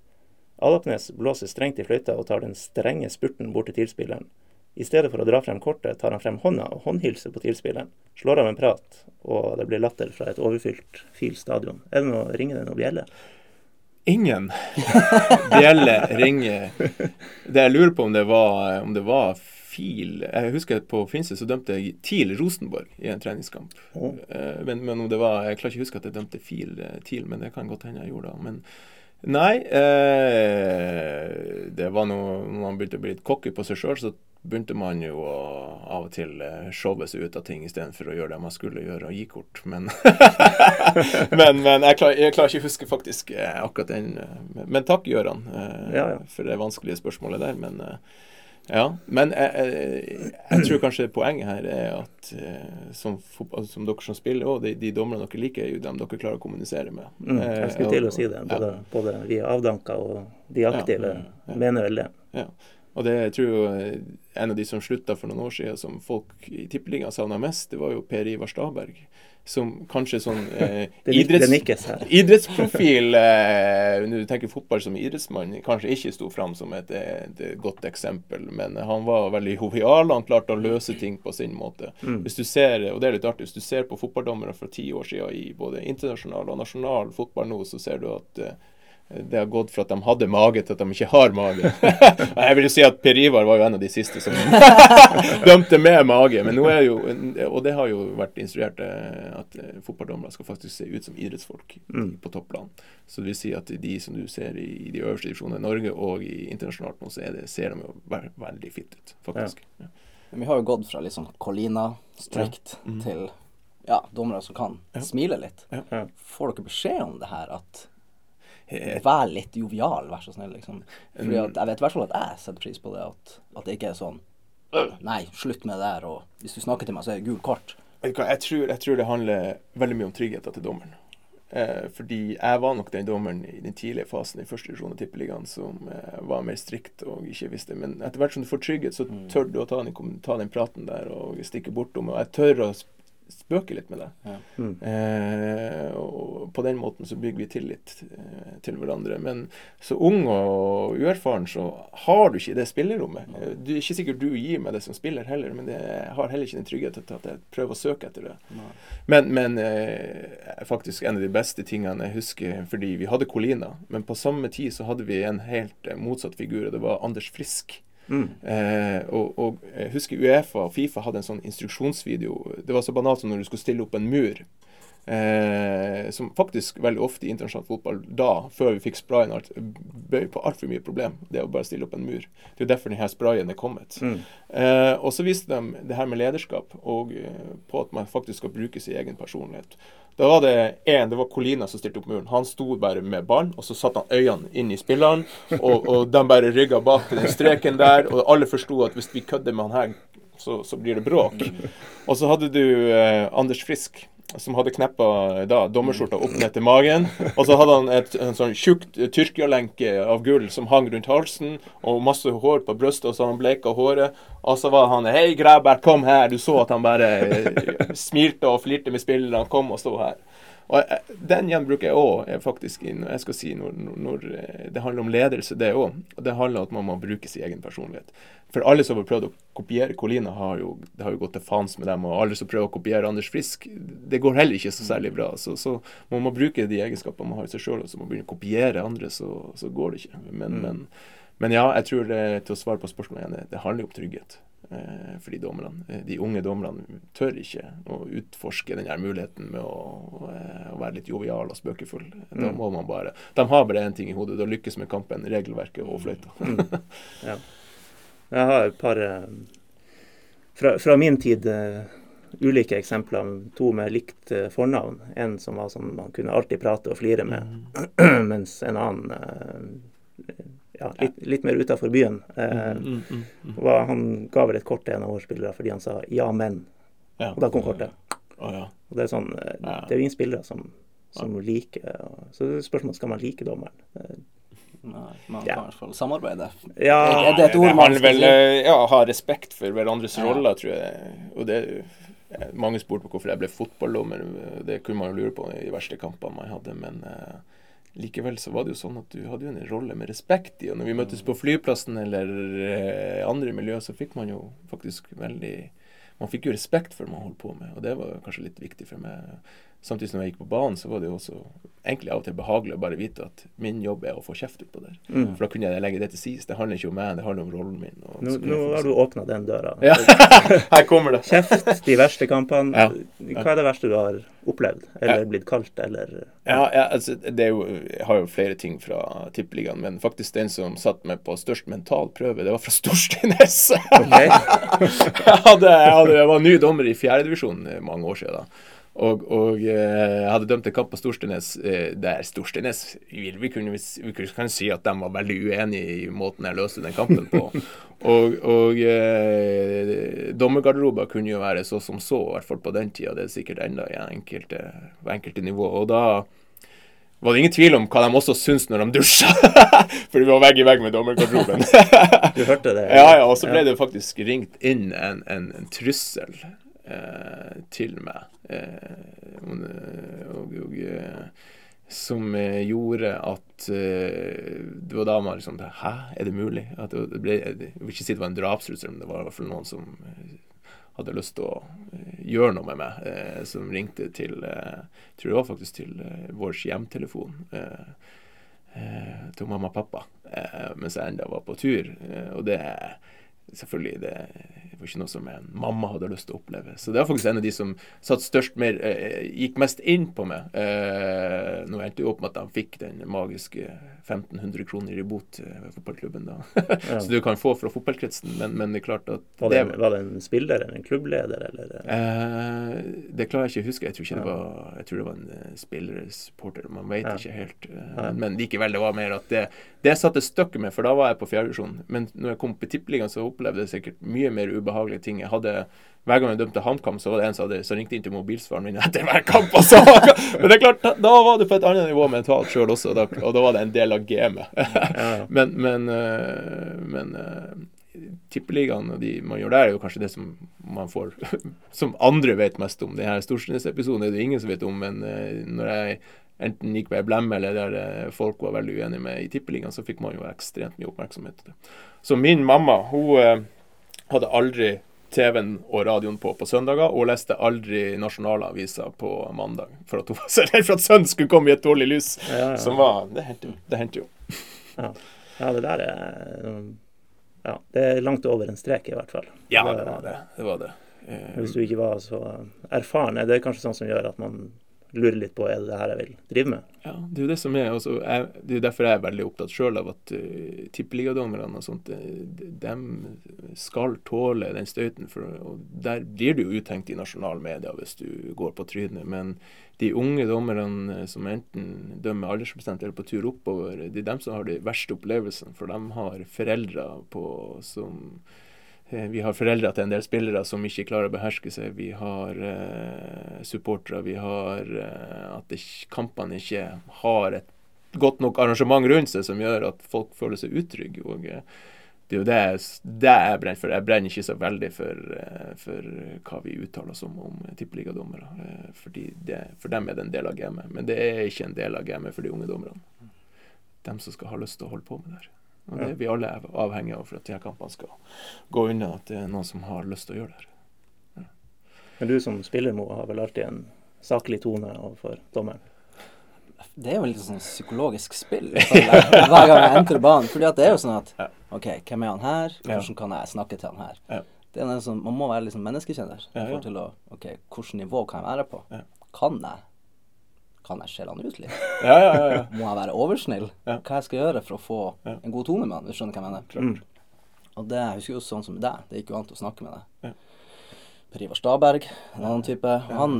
Alapnes blåser strengt i fløyta og tar den strenge spurten bort til tilspilleren. I stedet for å dra frem kortet, tar han frem hånda og håndhilser på tilspilleren. Slår av en prat, og det blir latter fra et overfylt Fil stadion. Er det noe, Ringer det noe bjelle? Ingen bjelle ringer. Det jeg lurer på om det var, om det var Fil Jeg husker på Finse så dømte jeg TIL Rosenborg i en treningskamp. Oh. Men, men, om det var Jeg klarer ikke å huske at jeg dømte Fil eh, TIL, men det kan godt hende jeg gjorde det. Men Nei, eh, det var noe Når man begynte å bli litt cocky på seg sjøl, så begynte man jo å av og til eh, showe seg ut av ting istedenfor å gjøre det man skulle gjøre, og gi kort. Men, men, men jeg, klarer, jeg, klarer, ikke å huske faktisk eh, akkurat den. Eh, men takk, Gøran, ja, ja. for det vanskelige spørsmålet der. Men ja, men jeg, jeg, jeg, tror kanskje poenget her er at eh, som, altså, som, dere som spiller òg, de, de dommerne dere liker, er jo dem dere klarer å kommunisere med. Mm, jeg skulle til å si det. Både, ja. både vi avdanka og de aktive ja, ja, mener vel det. Ja. Og det jeg tror jeg en av de som slutta for noen år siden, som folk i Tippeligaen savna mest, det var jo Per Ivar Staberg. Som kanskje sånn eh, idretts, idrettsprofil eh, Når du tenker fotball som idrettsmann, kanskje ikke sto fram som et, et, godt eksempel. Men han var veldig jovial. Han klarte å løse ting på sin måte. Mm. Hvis du ser, og det er litt artig, hvis du ser på fotballdommere fra ti år siden i både internasjonal og nasjonal fotball nå, så ser du at eh, det har gått fra at de hadde mage, til at de ikke har mage. jeg vil jo si at Per Ivar var jo en av de siste som dømte med mage. Men nå er jo, Og det har jo vært instruert eh, at eh, fotballdommere skal faktisk se ut som idrettsfolk mm. på topplan. Så det vil si at de som du ser i de øverste divisjonene i Norge og i internasjonalt nå, så det, ser de jo veldig fitte ut, faktisk. Ja. Ja. Vi har jo gått fra litt sånn Colina strict ja. mm. til ja, dommere som kan smile litt. Får dere beskjed om det her at Vær litt jovial, vær så snill. liksom. Fordi at Jeg vet i hvert fall at jeg setter pris på det. At, at det ikke er sånn Nei, slutt med det der. Og hvis du snakker til meg, så er det gult kort. Jeg tror, jeg tror, det handler veldig mye om tryggheten til dommeren. Eh, fordi jeg var nok den dommeren i den tidlige fasen i første divisjon av Tippeligaen som eh, var mer strikt og ikke visste. Men etter hvert som du får trygghet, så mm. tør du å ta den, ta den praten der og stikke bortom. Og jeg tør å spøke litt med det. Ja. Mm. Eh, og på den måten så bygger vi tillit eh, til hverandre. Men så ung og uerfaren så har du ikke det spillerommet. Ja. Du, ikke sikkert du gir meg det som spiller heller, men jeg har heller ikke den tryggheten til at jeg prøver å søke etter det. Ja. Men, men eh, faktisk en av de beste tingene jeg husker, fordi vi hadde Colina, men på samme tid så hadde vi en helt eh, motsatt figur, og det var Anders Frisk. Mm. Eh, og, og, jeg husker Uefa og Fifa hadde en sånn instruksjonsvideo. Det var så banalt som når du skulle stille opp en mur. Eh, som faktisk veldig ofte i internasjonal fotball da, før vi fikk sprayen, alt, bøy på altfor mye problem. Det å bare stille opp en mur. Det er jo derfor denne sprayen er kommet. Mm. Eh, og så viste de det her med lederskap, og eh, på at man faktisk skal bruke sin egen personlighet. Da var det én, det var Colina som stilte opp muren. Han sto bare med ballen, og så satte han øynene inn i spilleren, og, og de bare rygga bak den streken der, og alle forsto at hvis vi kødder med han her, så, så blir det bråk. Og så hadde du eh, Anders Frisk som hadde kneppa da, dommerskjorta opp ned til magen. Og så hadde han et, en sånn tjukt tyrkialenke av gull som hang rundt halsen, og masse hår på brystet, og så hadde han bleika håret. Og så var han 'Hei, Græbert, kom her.' Du så at han bare eh, smilte og flirte med spillerne. Kom og sto her. Og eh, Den gjenbruker jeg òg faktisk når jeg skal si når, når, eh, det handler om ledelse, det òg. Og det handler om at man må bruke sin egen personlighet. For alle som har prøvd å kopiere Colina, har jo, det har jo gått til fans med dem. Og alle som prøver å kopiere Anders Frisk, det går heller ikke så særlig bra. Så, så man må bruke de egenskapene man har i seg sjøl, og så må man begynne å kopiere andre, så, så går det ikke. Men, mm. men, men, ja, jeg tror det, til å svare på spørsmålet igjen, det handler jo om trygghet. Eh, for de dommerne. Eh, de unge dommerne tør ikke å utforske denne muligheten med å, eh, å være litt jovial og spøkefull. Da mm. må man bare De har bare én ting i hodet, det å lykkes med kampen, regelverket og fløyta. Mm. ja. Jeg har et par fra, fra min tid ulike eksempler. To med likt fornavn. En som var sånn man kunne alltid prate og flire med, mm. mens en annen ja, litt, litt, mer utafor byen. Mm, mm, mm, mm, var, han ga vel et kort til en av våre spillere fordi han sa 'ja, men'. Ja. Og da kom kortet. Oh, ja. Og det er sånn, det er jo ingen spillere som, som liker Så det er spørsmålet skal man like dommeren. Nei, man kan i hvert fall samarbeide. Ja, er det et ord man skal vel. Ja, ha respekt for hverandres ja. roller, tror jeg. Og det mange spurte på hvorfor jeg ble fotballdommer. Det kunne man jo lure på i de verste kampene man hadde. Men likevel så var det jo sånn at du hadde jo en rolle med respekt i. Og når vi møttes på flyplassen eller uh, andre miljøer, så fikk man jo faktisk veldig Man fikk jo respekt for det man holdt på med. Og det var kanskje litt viktig for meg Samtidig som jeg gikk på banen, så var det jo også egentlig av og til behagelig å bare vite at min jobb er å få kjeft utpå der. Mm. For da kunne jeg legge det til side. Det handler ikke om meg, det handler om rollen min. nå, nå har du åpna den døra. Ja. Her kommer det. Kjeft, de verste kampene. Ja. Hva er det verste du har opplevd, eller ja. blitt kalt, eller Ja, ja altså, det er jo, jeg har jo flere ting fra Tippeligaen, men faktisk den som satte meg på størst mental prøve, det var fra Storsteinnes. Okay. jeg, hadde, jeg, hadde, jeg var ny dommer i fjerdedivisjon mange år siden. da. Og, og eh, hadde dømt en kamp på Storstenes eh, der Storstenes vil vi kunne, vi kan si at de var veldig uenige i måten jeg løste den kampen på. og og eh, dommergarderober kunne jo være så som så, i hvert fall på den tida. Det er sikkert enda i enkelte, på enkelte nivå. Og da var det ingen tvil om hva de også syntes når de dusja. For vi var vegg i vegg med dommergarderoben. Du hørte det? ja, ja. Og så ble det faktisk ringt inn en, en, en trussel til meg. Eh, og, og, eh, som eh, gjorde at eh, det var da man liksom Hæ, er det mulig? At det ble, jeg vil ikke si det var en drapstrussel, men det var i hvert fall noen som hadde lyst til å gjøre noe med meg, som ringte til Jeg tror var faktisk til vår hjemtelefon. til mamma og pappa mens jeg enda var på tur. og det er selvfølgelig det var ikke noe som en mamma hadde lyst til å oppleve. Så det var faktisk en av de som satt størst mer eh, gikk mest inn på meg. Eh, nå endte det opp med at de fikk den magiske 1500 kroner i bot eh, ved fotballklubben. da. ja. Så du kan få fra fotballkretsen, men, men, det er klart at Var det, det var, det en spiller eller en klubbleder, eller? Eh, det klarer jeg ikke å huske. Jeg tror, ikke ja. det var, jeg tror det var en uh, spillersupporter. Man vet ja. ikke helt. Men likevel, det var mer at det, det satte støkket med, for da var jeg på fjerdedivisjon. Men når jeg kom på Tippeligaen, så opplevde jeg sikkert mye mer ubehagelige ting. Jeg hadde hver gang jeg dømte HamKam, så var det en som, hadde, som ringte inn til mobilsvaren min etter hver kamp. Og så, men det er klart, da, var du på et annet nivå mentalt sjøl også, og da, og da, var det en del av gamet. men, men, eh, men uh, Tippeligaen og de man gjør der, er jo kanskje det som man får Som andre vet mest om. Denne Storsnes-episoden er det ingen som vet om, men uh, når jeg enten gikk på ei blemme eller der folk var veldig uenige med i Tippeligaen, så fikk man jo ekstremt mye oppmerksomhet. Så min mamma, hun hadde aldri TV-en og radioen på på søndager, og leste aldri nasjonalaviser på mandag. For at hun var så redd for at sønnen skulle komme i et dårlig lys. Ja, ja. Som var Det hendte jo. Ja. ja. det der er Ja, det er langt over en strek, i hvert fall. Ja, det var det. det, var det. Hvis du ikke var så erfaren, er det kanskje sånn som gjør at man lurer litt på er det det her jeg vil drive med. Ja, Det er jo det som er. Altså, jeg, det er derfor jeg er veldig opptatt sjøl av at uh, tippeligadommerne og sånt, de, de skal tåle den støyten. For, og Der blir du jo utenkt i nasjonalmedia hvis du går på trynet. Men de unge dommerne som enten dømmer aldersbestemt eller på tur oppover, det er dem som har de verste opplevelsene. For de har foreldre på, som Eh, vi har foreldre til en del spillere som ikke klarer å beherske seg. Vi har eh, supportere. Vi har eh, at det, kampene ikke har et godt nok arrangement rundt seg som gjør at folk føler seg utrygge. og eh, det er jo det, det jeg brenner for. Jeg brenner ikke så veldig for, for hva vi uttaler oss om, om tippeligadommere. Fordi for dem er det en del av gamet. Men det er ikke en del av gamet for de unge dommerne. Dem som skal ha lyst til å holde på med det her. Og det er vi alle er avhengige av for at de her kampene skal gå unna. At det er noen som har lyst til å gjøre det. Ja. Men du som spiller, Mo, har vel alltid en saklig tone overfor dommeren? Det er jo litt sånn psykologisk spill hver gang jeg entrer banen. Fordi at det er jo sånn at OK, hvem er han her? Hvordan kan jeg snakke til han her? Det er sånn, Man må være liksom menneskekjenner for til å OK, hvilket nivå kan jeg være på? Kan jeg kan jeg skjelle han ut litt? Ja, ja, ja, Må jeg være oversnill? Hva jeg skal gjøre for å få en god tone med han? Du skjønner hva jeg mener? Mm. Og det jeg husker jo sånn som deg. Det gikk jo an å snakke med deg. Per Ivar Staberg, en annen type. Han,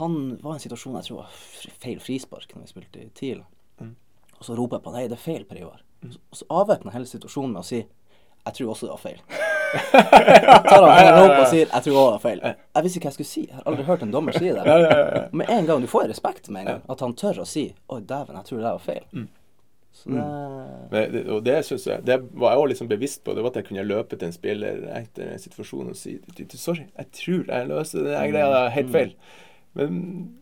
han var i en situasjon jeg tror var feil frispark når vi spilte i TIL. Mm. Og så roper jeg på Nei, det er feil, Per Ivar. Mm. Og så avvæpner jeg hele situasjonen med å si Jeg tror også det var feil. tar han hendene opp og sier 'jeg tror det var feil'. Jeg visste ikke hva jeg skulle si. Jeg har aldri hørt en dommer si det. Med en gang, Du får respekt med en gang. At han tør å si 'oi, dæven, jeg tror det var feil'. Mm. Så det... Mm. det, og det synes jeg Det var jeg òg liksom bevisst på. Det var at jeg kunne løpe til en spiller etter en situasjon og si 'sorry, jeg tror jeg løser den greia helt mm. feil'. Men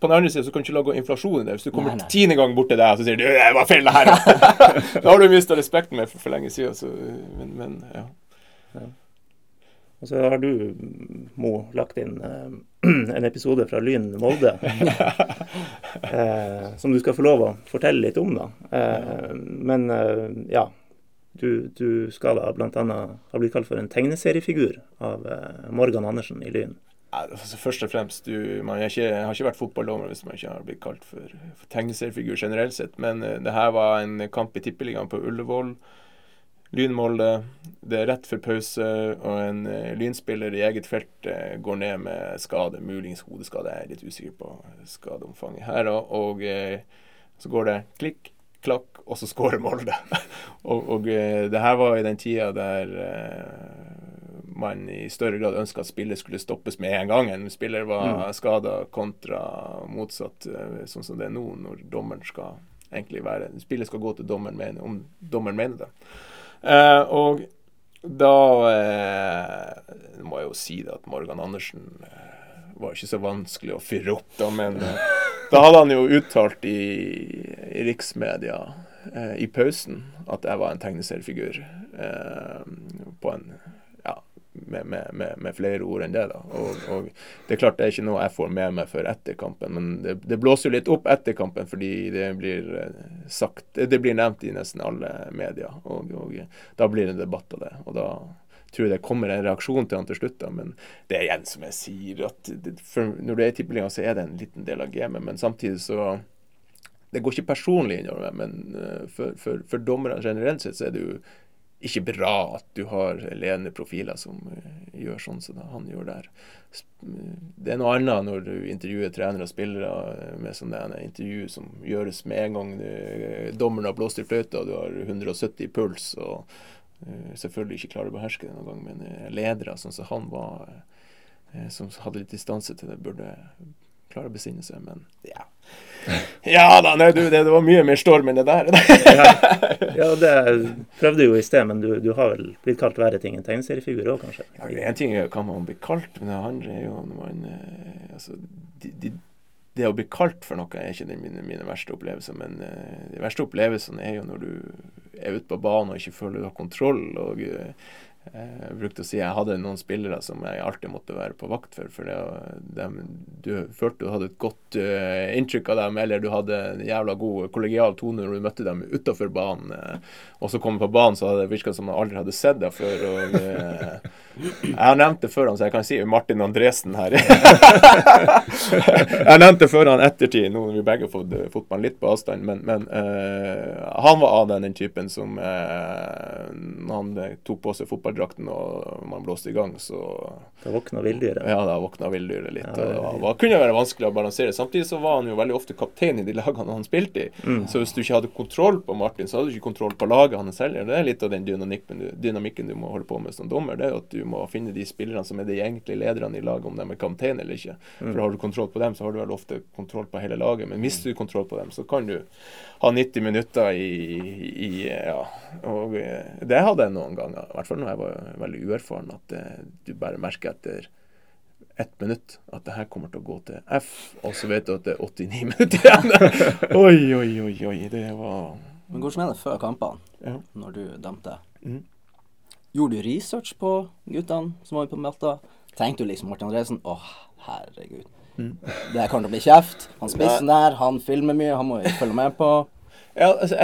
på den andre siden så kan du ikke lage inflasjon i det. Hvis du kommer tiende gang bort til deg og så sier du 'det var feil, det her', da har du mista respekten med for, for lenge siden. Så, men, men ja. Ja. Og så har du, Mo, lagt inn eh, en episode fra Lyn Molde eh, som du skal få lov å fortelle litt om. da. Eh, men eh, ja, du, du, skal da bl.a. ha blitt kalt for en tegneseriefigur av eh, Morgan Andersen i Lyn. Altså, først og fremst, du, man har ikke, har ikke vært fotballdommer hvis man ikke har blitt kalt for, for tegneseriefigur generelt sett. Men uh, det her var en kamp i Tippeligaen på Ullevål. Lynmolde. Det er rett før pause, og en uh, lynspiller i eget felt uh, går ned med skade, muligens hodeskade. Jeg er litt usikker på skadeomfanget her. Og, og uh, så går det klikk, klakk, og så skårer Molde. og, og det her var i den tida der man i større grad ønska at spillet skulle stoppes med en gang. En spiller var mm. skada kontra motsatt, eh, sånn som det er nå, når dommeren skal egentlig være Spillet skal gå til dommeren mener, om dommeren mener det. Eh, og da eh, må jeg jo si det at Morgan Andersen eh, var ikke så vanskelig å fyre opp, da, men eh, da hadde han jo uttalt i, i riksmedia eh, i pausen at jeg var en tegneseriefigur eh, på en ja, med, med, med, flere ord enn det. da. Og, og, Det er klart det er ikke noe jeg får med meg før etter kampen, men det, det blåser jo litt opp etter kampen fordi det blir eh, sagt Det blir nevnt i nesten alle medier, og, og da blir det en debatt av det. og da tror det kommer en reaksjon til han til slutt. da, Men det er igjen som jeg sier, at det, når du er i tippeligaen, så er det en liten del av gamet. Men samtidig så det går ikke personlig innover meg, men eh, for, for, for dommere generelt sett så er det jo ikke bra at du har ledende profiler som uh, gjør sånn som han gjør der. Det er noe annet når du intervjuer trenere og spillere eh, med sånne intervju som gjøres med en gang du, dommeren har blåst i fløyta og du har 170 puls og selvfølgelig ikke klarer å beherske det noen gang, men ledere sånn som han var, som hadde litt distanse til det, burde klare å besinne seg. Men ja, ja da, nei, du, det, det, var mye mer storm enn det der. ja, ja, det prøvde jo i sted, men du, du har vel blitt kalt verre ting enn tegneseriefigur òg, kanskje? Ja, Én ting er hva man blir kalt, men det andre er jo når man eh, altså, de, de, det å bli kalt for noe er ikke mine, mine verste opplevelser, men uh, de verste opplevelsene er jo når du er ute på banen og ikke føler du har kontroll. og uh, jeg brukte å si jeg hadde noen spillere som jeg alltid måtte være på vakt for. For de, du følte du hadde et godt uh, inntrykk av dem, eller du hadde en jævla god kollegial tone når du møtte dem utafor banen. Uh, og så kom på banen, så hadde det virka som man aldri hadde sett deg før. Og, uh, jeg har nevnt det før han, så jeg kan si Martin Andresen her. jeg har nevnt det før han ettertid, nå har vi begge fått fotballen litt på avstand, men, men han var av den typen som han tok på seg fotball fotballdrakten og man blåste i gang, så Da våkna villdyret? Ja, da våkna villdyret litt. Ja, det, og det kunne være vanskelig å balansere. Samtidig så var han jo veldig ofte kaptein i de lagene han spilte i. Mm. Så hvis du ikke hadde kontroll på Martin, så hadde du ikke kontroll på laget hans heller. Det er litt av den dynamikken du, dynamikken du må holde på med som dommer. Det er at du må finne de spillerne som er de egentlige lederne i laget, om de er kaptein eller ikke. Mm. For har du kontroll på dem, så har du vel ofte kontroll på hele laget. Men mister du kontroll på dem, så kan du ha 90 minutter i, i Ja. Og eh, det hadde jeg noen ganger, i hvert fall når jeg var veldig uerfaren, at det, du bare merker etter ett minutt at det her kommer til å gå til F, og så vet du at det er 89 minutter igjen. oi, oi, oi, oi. Det var Men hvordan er det før kampene, ja. når du dømte? Mm. Gjorde du research på guttene som var på Melta? Tenkte du liksom Martin Andresen Å, herregud. Mm. Det kommer til å bli kjeft. Han spissen der, han filmer mye, han må jo følge med på. Ja, altså,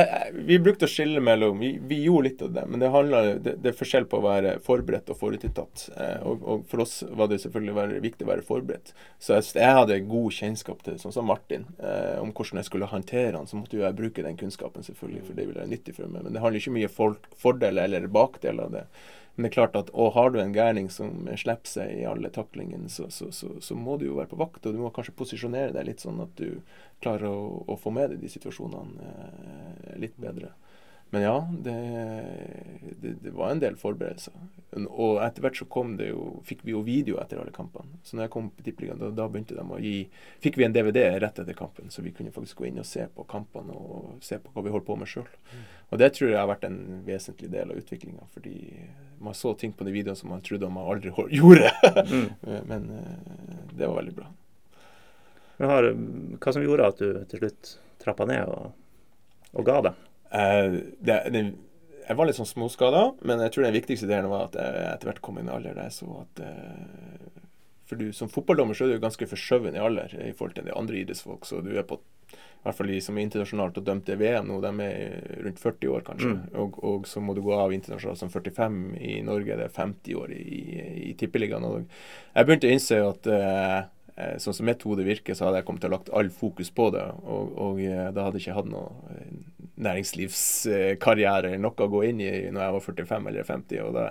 Vi brukte å skille mellom vi, vi, gjorde litt av det, men det, handler, det, det er forskjell på å være forberedt og forutinntatt. Eh, og, og, for oss var det selvfølgelig være, viktig å være forberedt. Så jeg, jeg hadde god kjennskap til sånn som Martin, eh, om hvordan jeg skulle håndtere han, så måtte jo jeg bruke den kunnskapen, selvfølgelig, for det ville være nyttig for meg. Men det handler ikke mye om fordeler eller bakdeler av det. Men det er klart at og har du en gærning som slipper seg i alle taklingene, så, så, så, så, må du jo være på vakt. Og du må kanskje posisjonere deg litt sånn at du klarer å, å få med deg de situasjonene eh, litt bedre. Men ja, det, det, det, var en del forberedelser. Og etter hvert så kom det jo, fikk vi jo video etter alle kampene. Så når jeg kom på Tippeligaen, da, da, begynte de å gi Fikk vi en DVD rett etter kampen, så vi kunne faktisk gå inn og se på kampene og se på hva vi holdt på med sjøl. Mm. Og det tror jeg har vært en vesentlig del av utviklinga. Fordi man så ting på de videoene som man trodde man aldri gjorde. mm. Men eh, det var veldig bra. Har, hva som gjorde at du til slutt trappa ned og, og ga det? Eh, det, det, jeg var litt sånn småskada, men jeg tror den viktigste delen var at jeg etter hvert kom inn i alder der jeg så at eh, For du som fotballdommer så er du ganske forskjøven i alder i forhold til de andre idrettsfolk. Så du er på i hvert fall de som er internasjonalt og dømte VM nå, de er rundt 40 år, kanskje. Mm. Og, og, så må du gå av internasjonalt som 45. I Norge det er 50 år i, i, i Tippeligaen. Og jeg begynte å innse at Eh, sånn som mitt hode virker, så hadde jeg kommet til å lagt all fokus på det. Og, og eh, da hadde jeg ikke hatt noe eh, næringslivskarriere eller noe å gå inn i når jeg var 45 eller 50. Og da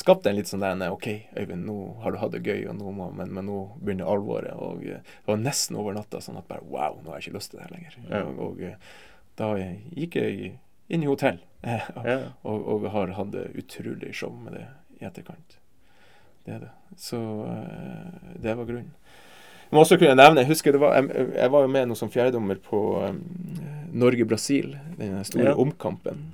skapte en litt sånn der OK, Øyvind, nå har du hatt det gøy, nå må, men, men, nå begynner alvoret. Og det var nesten over natta sånn at bare Wow, nå har jeg ikke lyst til det her lenger. Ja. Og, og, da gikk jeg inn i hotell, ja. og, og har hatt utrolig show med det i etterkant. det er det. Så det var grunnen. Jeg må også kunne nevne, jeg husker det var, jeg, jeg var jo med noe som fjerdedommer på um, Norge-Brasil, den store ja. omkampen.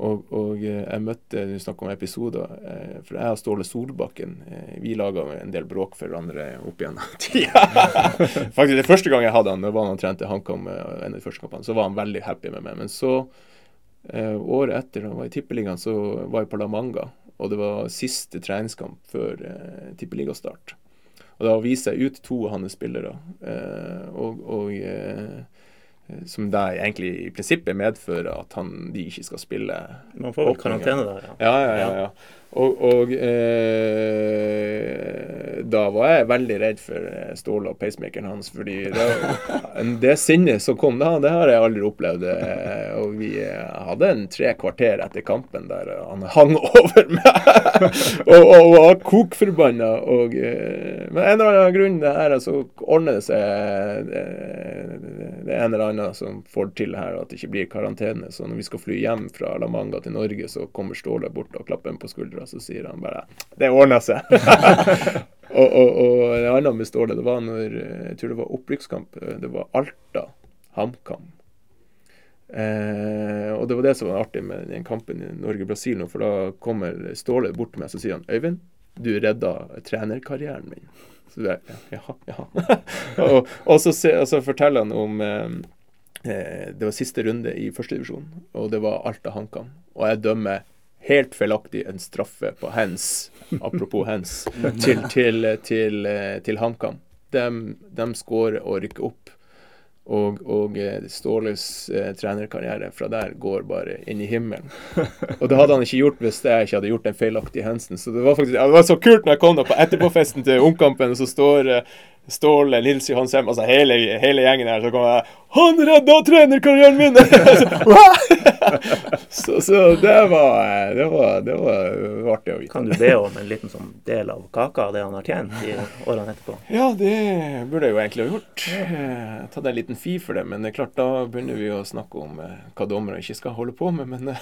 Og, og, eh, jeg møtte Du snakker om episoder. Eh, for jeg og Ståle Solbakken eh, vi laga en del bråk for hverandre opp gjennom tida. Faktisk det første gang jeg hadde han, det var han trente HamKam en av de første kampene, så var han veldig happy med meg. Men så, året etter, han var i Tippeligaen, så var jeg på La Manga. Og det var siste treningskamp før eh, tippeligastart. Og da viser jeg ut to av hans spillere. Eh, og, og eh, Eh, som da egentlig i prinsippet medfører at han, de ikke skal spille. Man får vel karantene der, ja. Ja, ja, ja. ja. Og, og eh, da var jeg veldig redd for eh, Ståle og pacemakeren hans. fordi det, det sinnet som kom da, det har jeg aldri opplevd. Eh, og vi hadde en tre kvarter etter kampen der han hang over meg og, og, var kokforbanna. Og, men en eller annen grunn det her, så ordner det seg det, det er en eller annen som får til her at det ikke blir karantene. Så når vi skal fly hjem fra La Manga til Norge, så kommer Ståle bort og klapper en på skuldra og så sier han bare 'Det ordner seg'. og, og, og en annen med Ståle, det var når jeg tror det var opprykkskamp. Det var Alta, HamKam. Eh, og det var det som var artig med den kampen i Norge-Brasil nå, for da kommer Ståle bort til meg så sier han, 'Øyvind, du redda trenerkarrieren min'. Så det, ja, ja. og, og, så, så, forteller han om eh, eh, Det var siste runde i førstedivisjon, og det var Alta HamKam. Og jeg dømmer helt feilaktig en straffe på hands, apropos hands, til, til, til, til HamKam. De, de skårer og rykker opp. Og, og eh, Ståles eh, trenerkarriere fra der går bare inn i himmelen. Og det hadde han ikke gjort hvis jeg ikke hadde gjort den feilaktige hensen. Så det var faktisk, det var så kult når jeg kom da på etterpåfesten til Ungkampen, og så står eh, Ståle, Nils Johan Sem, altså hele, hele, gjengen her, så kommer jeg 'Han redda trenerkarrieren min!' så, så det, var, det, var, det var artig å vite. Kan du be om en liten sånn del av kaka det han har tjent i årene etterpå? Ja, det burde jeg jo egentlig ha gjort. Jeg tatt en liten fi for det. Men det er klart, da begynner vi å snakke om eh, hva dommere ikke skal holde på med, men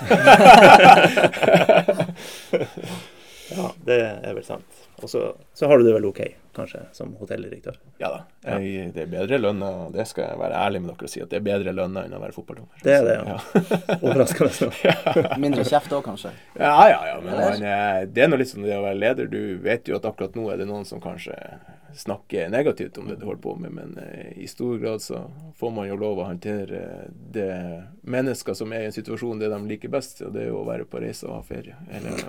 Ja, det er vel sant. Og så, så har du det vel OK kanskje, som hotelldirektør? Ja da. Jeg, det er bedre lønna, det skal jeg være ærlig med dere og si, at det er bedre lønna enn å være fotballdommer. Det er det, ja. ja. Overraskende ja. Mindre kjeft òg, kanskje? Ja, ja, ja. Men man, det er nå litt som det å være leder. Du vet jo at akkurat nå er det noen som kanskje snakke negativt om det du holder på med, men eh, i stor grad så får man jo lov å håndtere det mennesker som er i en situasjon det de liker best, og det er jo å være på reise og ha ferie. Eller,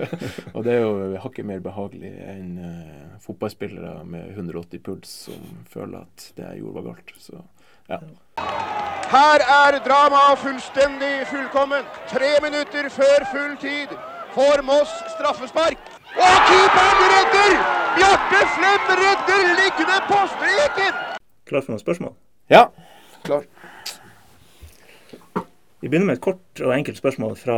og det er jo hakket mer behagelig enn uh, fotballspillere med 180 puls som føler at det jeg gjorde var galt. Så ja. Her er dramaet fullstendig fullkomment. Tre minutter før full tid får Moss straffespark. Og keeperen redder! Bjarte Flem redder liggende på streken! Klar for noen spørsmål? Ja, klar. Vi begynner med et kort og enkelt spørsmål fra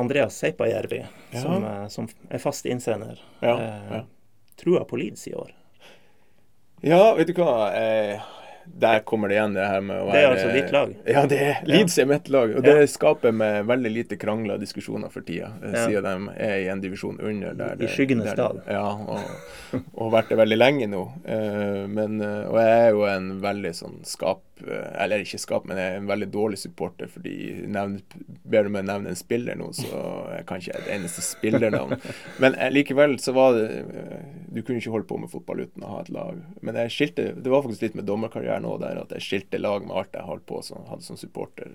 Andreas Seipajärvi, ja. som, eh, som, er fast innsender. Ja, eh, ja. Trua på Leeds i år? Ja, vet du hva. Eh, der kommer det igjen det her med å være Det er altså ditt lag? Ja, det er Leeds er mitt lag. Og det skaper med veldig lite krangler og diskusjoner for tida, eh, siden de er i en divisjon under. Der I skyggenes dal. Ja, og, og har vært det veldig lenge nå. Eh, men, eh, og jeg er jo en veldig sånn skap eller ikke skap, men jeg er en veldig dårlig supporter fordi nevn, ber du meg nevne en spiller nå, så jeg kan ikke et eneste spillernavn. Men likevel så var det Du kunne ikke holde på med fotball uten å ha et lag. Men jeg skilte Det var faktisk litt med dommerkarrieren òg der at jeg skilte lag med alt jeg holdt på som hadde som supporter.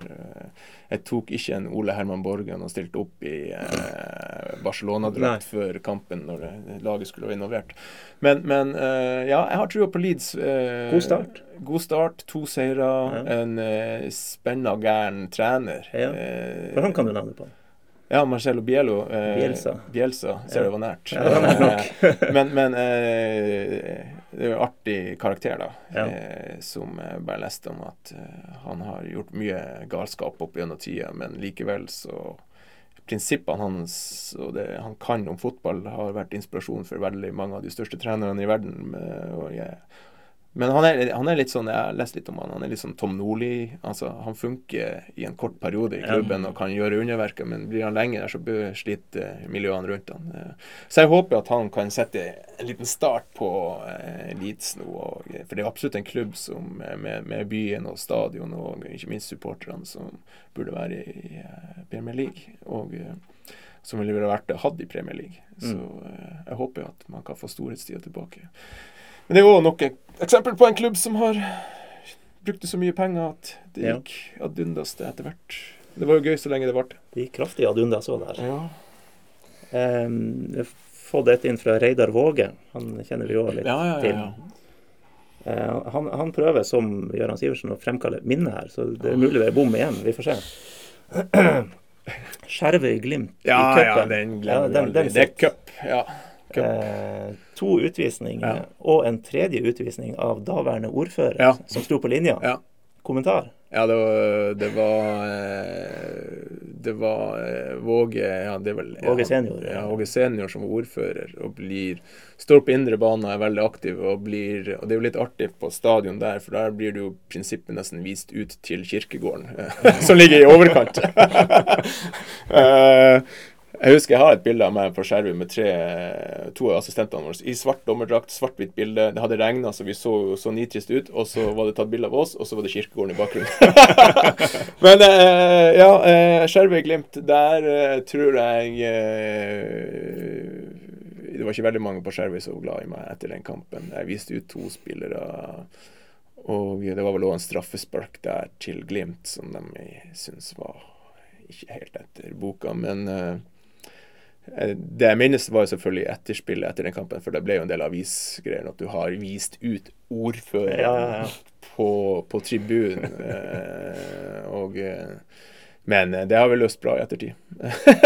Jeg tok ikke en Ole Herman Borgen og stilte opp i eh, Barcelona-drakt før kampen når laget skulle være involvert. Men, men uh, ja, jeg har trua på Leeds. Uh, god start. God start, to seire, ja. en uh, spenna gæren trener. Ja. For han kan du navnet på? Ja, Marcello Bielo. Eh, Bielsa. Bielsa. Ser ja. det var nært. Ja, det var nært men, men eh, det er jo artig karakter, da. Ja. Eh, som jeg bare leste om at eh, han har gjort mye galskap opp gjennom tida, men likevel så Prinsippene hans og det han kan om fotball, har vært inspirasjon for veldig mange av de største trenerne i verden. Og jeg men han er, han er, litt sånn Jeg har lest litt om han. Han er litt sånn Tom Nordli. Altså, han funker i en kort periode i klubben og kan gjøre underverker, men blir han lenge der, så sliter miljøene rundt han. Så jeg håper at han kan sette en liten start på Leeds nå. Og, for det er absolutt en klubb som, med, med byen og stadion og ikke minst supporterne som burde være i Premier League. Og som ville vært hatt i Premier League. Så mm. jeg håper at man kan få storhetstida tilbake. Men det er jo nok et eksempel på en klubb som har brukte så mye penger at det gikk ja. ad undas det etter hvert. Det var jo gøy så lenge det varte. Det gikk kraftig ad undas òg der. Ja. Um, jeg har fått dette inn fra Reidar Våge. Han kjenner vi òg litt ja, ja, til. Uh, han, han, prøver, som Gøran Sivertsen, å fremkalle et minne her, så det er mulig det er bom igjen. Vi får se. Skjervøy Glimt i cupen. Ja, den glemmer ja, den, Det er cup, ja. Eh, to utvisninger ja. og en tredje utvisning av daværende ordfører ja. som sto på linja. Ja. Kommentar? Ja, det var Det var, eh, det var eh, Våge ja, det er vel, Våge senior. Ja, Våge senior som var ordfører og blir står på indre bane og er veldig aktiv. Og, blir, og det er jo litt artig på stadion der, for der blir det jo prinsippet nesten vist ut til kirkegården, som ligger i overkant. Jeg husker jeg har et bilde av meg på Skjervøy med tre, to av assistentene våre i svart dommerdrakt, svart-hvitt bilde. Det hadde regna, så vi så så nitrist ut. Og så var det tatt bilde av oss, og så var det kirkegården i bakgrunnen. Men eh, ja, eh, Skjervøy-Glimt, der eh, tror jeg eh, Det var ikke veldig mange på Skjervøy som var glad i meg etter den kampen. Jeg viste ut to spillere. Og det var vel òg en straffespark der til Glimt som de syntes var ikke helt etter boka, men Eh, det jeg minnes, var jo selvfølgelig etterspillet etter den kampen, for det ble jo en del avisgreier at du har vist ut ordføreren ja, ja, ja. på, på tribunen. Eh, og eh, men det har vi løst bra i ettertid.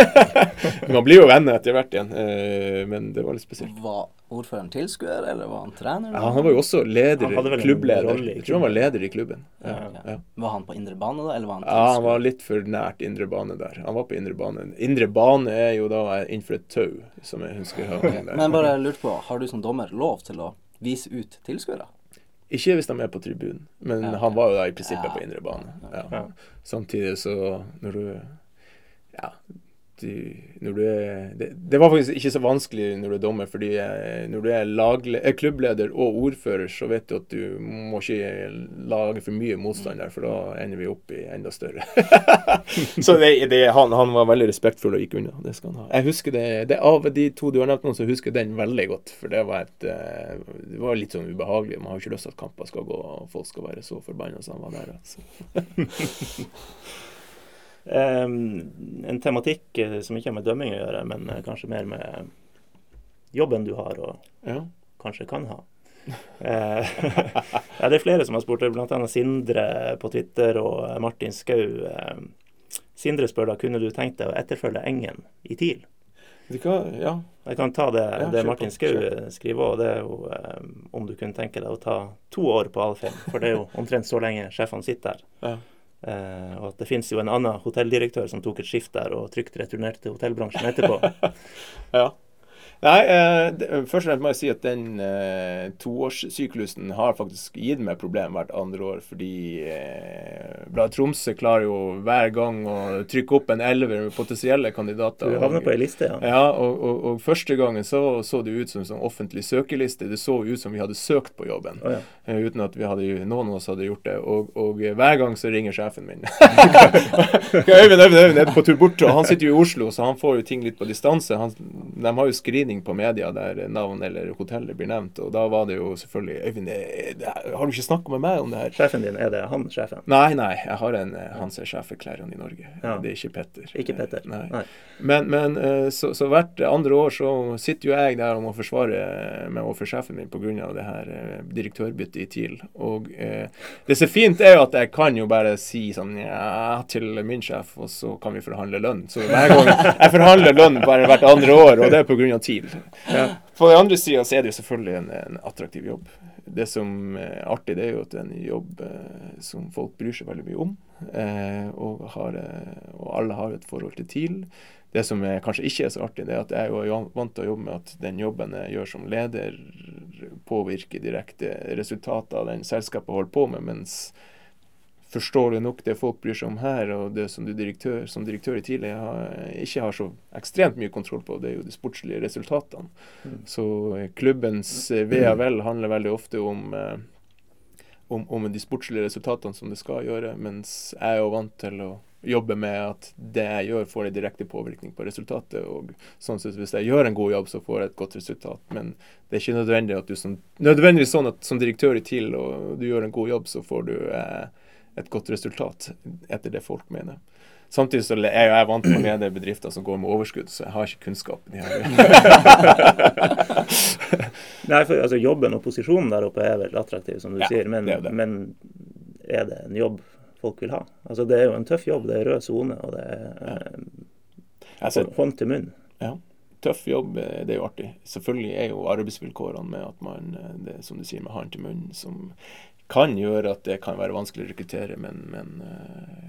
Man blir jo venner etter hvert igjen, men det var litt spesielt. Var ordføreren tilskuer, eller var han trener? Ja, han var jo også leder, klubbleder. Jeg tror han var leder i klubben. Ja, okay. ja. Var han på indre bane, da? Eller var han tilskuer? Ja, han var litt for nært indre bane der. Han var på indre bane. Indre bane er jo da innenfor et tau, som jeg husker. Okay. Men bare lurt på, har du som dommer lov til å vise ut tilskuere? Ikke hvis de er på tribunen, men ja, han var jo da i prinsippet på indre bane. Samtidig så når du Ja, du, du er, det, det, var faktisk ikke så vanskelig når du er dommer, fordi eh, når du er, lagle, er, klubbleder og ordfører, så vet du at du må ikke lage for mye motstand der, for da ender vi opp i enda større. så det, han, han, var veldig respektfull og gikk unna. Det skal han ha. Jeg husker det, Av de to du har nevnt nå, så husker jeg den veldig godt. For det var, et, eh, det var litt sånn ubehagelig. Man har jo ikke lyst til at kamper skal gå og folk skal være så forbanna som han var der. Altså. en tematikk eh, som ikke har med dømming å gjøre, men eh, kanskje mer med jobben du har og ja. kanskje kan ha. Eh, ja, det er flere som har spurt, bl.a. Sindre på Twitter og Martin Skau. Sindre spør da kunne du tenkt deg å etterfølge Engen i TIL? Kan, ja. Jeg kan ta det, ja, det Martin Skau skriver òg. Det er jo om du kunne tenke deg å ta to år på Alfheim. For det er jo omtrent så lenge sjefene sitter der. Ja. Eh, og at det finnes jo en annen hotelldirektør som tok et skift der og trygt returnerte til hotellbransjen etterpå. ja. Nei, eh, først og fremst må jeg si at den eh, toårssyklusen har faktisk gitt meg problemer hvert andre år. Fordi eh, Bladet Tromsø klarer jo hver gang å trykke opp en elver med potensielle kandidater. Du havner på ei liste, ja. ja og, og, og, første gangen så, så det ut som en sånn offentlig søkeliste. Det så ut som vi hadde søkt på jobben. Oh, ja. eh, uten at vi hadde, noen av oss hadde gjort det. Og, og hver gang så ringer sjefen min. Øyvind, Øyvind, Øyvind er på tur bort. Og han sitter jo i Oslo, så han får jo ting litt på distanse. Han, de har jo skrin screening på media der navn eller hotellet blir nevnt. Og da var det jo selvfølgelig Øyvind, har du ikke snakka med meg om det her? Sjefen din, er det han sjefen? Nei, nei. Jeg har en Han som er sjef for klærne i Norge. Ja. Det er ikke Petter. Ikke Petter. Nei. nei. Men, men eh, så, så, hvert andre år så sitter jo jeg der og må forsvare meg overfor sjefen min pga. det her eh, direktørbyttet i TIL. Og eh, det som er fint, er jo at jeg kan jo bare si sånn ja til min sjef, og så kan vi forhandle lønn. Så hver gang jeg forhandler lønn bare hvert andre år, og det er pga. TIL tvil. Ja. På den andre sida er det jo selvfølgelig en, en, attraktiv jobb. Det som er artig, det er jo at det er en jobb eh, som folk bryr seg veldig mye om. Eh, og, har, eh, og, alle har et forhold til TIL. Det som er, kanskje ikke er så artig, det er at jeg er jo vant til å jobbe med at den jobben jeg gjør som leder, påvirker direkte resultatet av den selskapet holder på med, mens forståelig nok det folk bryr seg om her, og det som du direktør, som direktør i TILE ikke har så ekstremt mye kontroll på, det er jo de sportslige resultatene. Mm. Så eh, klubbens eh, ve og vel handler veldig ofte om, eh, om, om, de sportslige resultatene som det skal gjøre, mens jeg er jo vant til å jobbe med at det jeg gjør, får en direkte påvirkning på resultatet. og sånn sett Hvis jeg gjør en god jobb, så får jeg et godt resultat. Men det er ikke nødvendig at du som, nødvendigvis sånn at som direktør i TIL og du gjør en god jobb, så får du eh, et godt resultat etter det folk mener. Samtidig så er jeg vant til å lede bedrifter som går med overskudd, så jeg har ikke kunnskapen Nei, for altså, Jobben og posisjonen der oppe er vel attraktiv, som du ja, sier. Men, det er det. men er det en jobb folk vil ha? Altså, Det er jo en tøff jobb. Det er rød sone, og det er ja. altså, hånd til munn. Ja. Tøff jobb, eh, det er jo artig. Selvfølgelig er jo arbeidsvilkårene med at man eh, det, som du sier, med hånd til munn, som kan gjøre at det kan være vanskelig å rekruttere, men, men uh,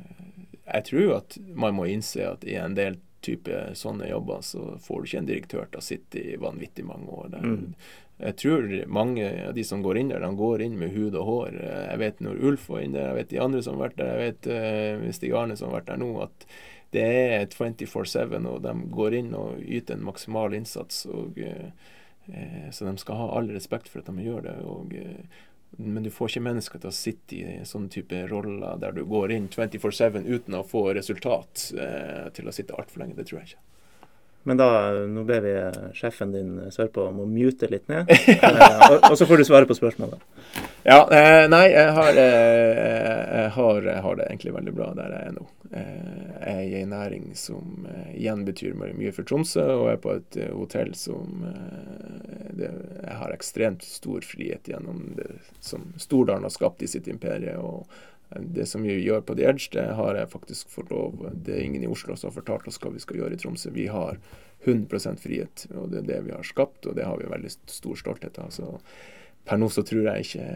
jeg tror at man må innse at i en del type sånne jobber, så får du ikke en direktør til å sitte i vanvittig mange år. Der. Mm. Jeg tror mange av de som går inn der, de går inn med hud og hår. Jeg vet når Ulf var inn der, jeg vet de andre som har vært der, jeg vet uh, Stig Arne som har vært der nå, at det er 24-7, og de går inn og yter en maksimal innsats. og uh, så de skal ha all respekt for at de gjør det. og men du får ikke mennesker til å sitte i sånne type roller der du går inn 24-7 uten å få resultat eh, til å sitte altfor lenge. Det tror jeg ikke. Men da, nå ber vi sjefen din sørpå om å mute litt ned, eh, og, og, så får du svare på spørsmålet. Ja, eh, nei, jeg har, eh, jeg, har, jeg har, det egentlig veldig bra der jeg er nå. Eh, jeg er i en næring som eh, igjen betyr mye for Tromsø, og er på et hotell som det, Jeg har ekstremt stor frihet gjennom det som Stordalen har skapt i sitt imperie. og det som vi gjør på The Edge, det har jeg faktisk fått lov Det er ingen i Oslo som har fortalt oss hva vi skal gjøre i Tromsø. Vi har 100% frihet, og det er det vi har skapt, og det har vi veldig stor stolthet av. Så per nå så tror jeg ikke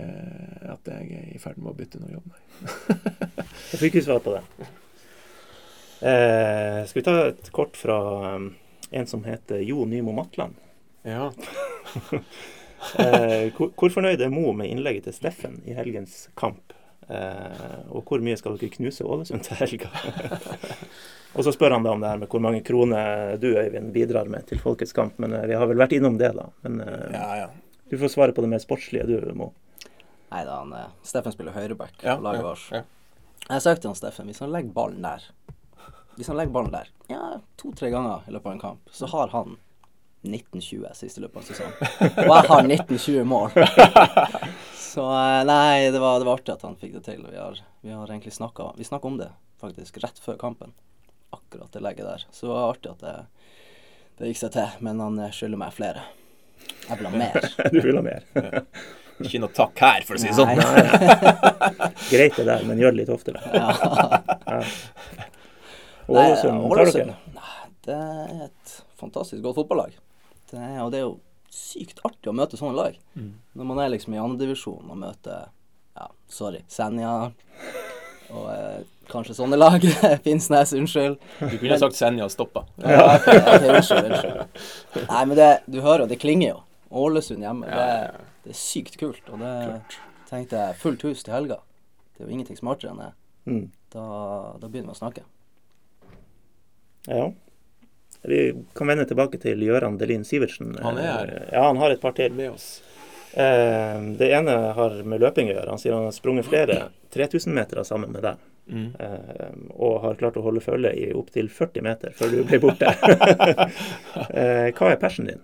at jeg er i ferd med å bytte noe jobb, nei. jeg fikk jo svar på det. Eh, skal vi ta et kort fra um, en som heter Jo Nymo Matland? Ja. eh, hvor, hvor fornøyd er Mo med innlegget til Steffen i helgens kamp? Eh, og hvor mye skal dere knuse Ålesund til helga? og så spør han da om det her med hvor mange kroner du, Øyvind, bidrar med til Folkets kamp. Men eh, vi har vel vært innom det, da. Men eh, ja, ja. du får svare på det mer sportslige, du, Mo. Nei da, han, Steffen spiller høyreback på laget vårt. Jeg søkte til han Steffen, hvis han legger ballen der Hvis han legger ballen der ja, to-tre ganger i løpet av en kamp, så har han 1920 siste løpet av sesongen. Og jeg har 1920 mål. Så eh, nei, det var, det var, artig at han fikk det til. Vi har, vi har egentlig snakka Vi snakka om det faktisk rett før kampen. Akkurat det legget der. Så det var artig at det, det gikk seg til. Men han eh, skylder meg flere. Jeg vil ha mer. du vil ha mer. Ikke noe takk her, for å si det sånn. Greit det der, men gjør det litt oftere. ja. Ålesund, tar dere? Det er et fantastisk godt fotballag. Det er, og det er jo sykt artig å møte sånne lag. Mm. Når man er liksom i andredivisjon og møter ja, sorry, Senja og eh, kanskje sånne lag. Finnsnes, unnskyld. Du kunne sagt Senja og stoppa. Ja, okay, okay, unnskyld, unnskyld. Nei, men det, du hører, jo, det klinger jo. Ålesund hjemme. Det, det, er sykt kult. Og det tenkte jeg fullt hus til helga. Det er jo ingenting smartere enn det. Mm. Da, da begynner vi å snakke. Ja. Vi kan vende tilbake til Gøran Delin Sivertsen. Han er her. Ja, han har et par til. Med oss. Eh, det ene har med løping å gjøre. Han sier han har sprunget flere 3000-metere sammen med deg. Mm. Eh, og har klart å holde følge i opptil 40 meter før du ble borte. eh, hva er persen din?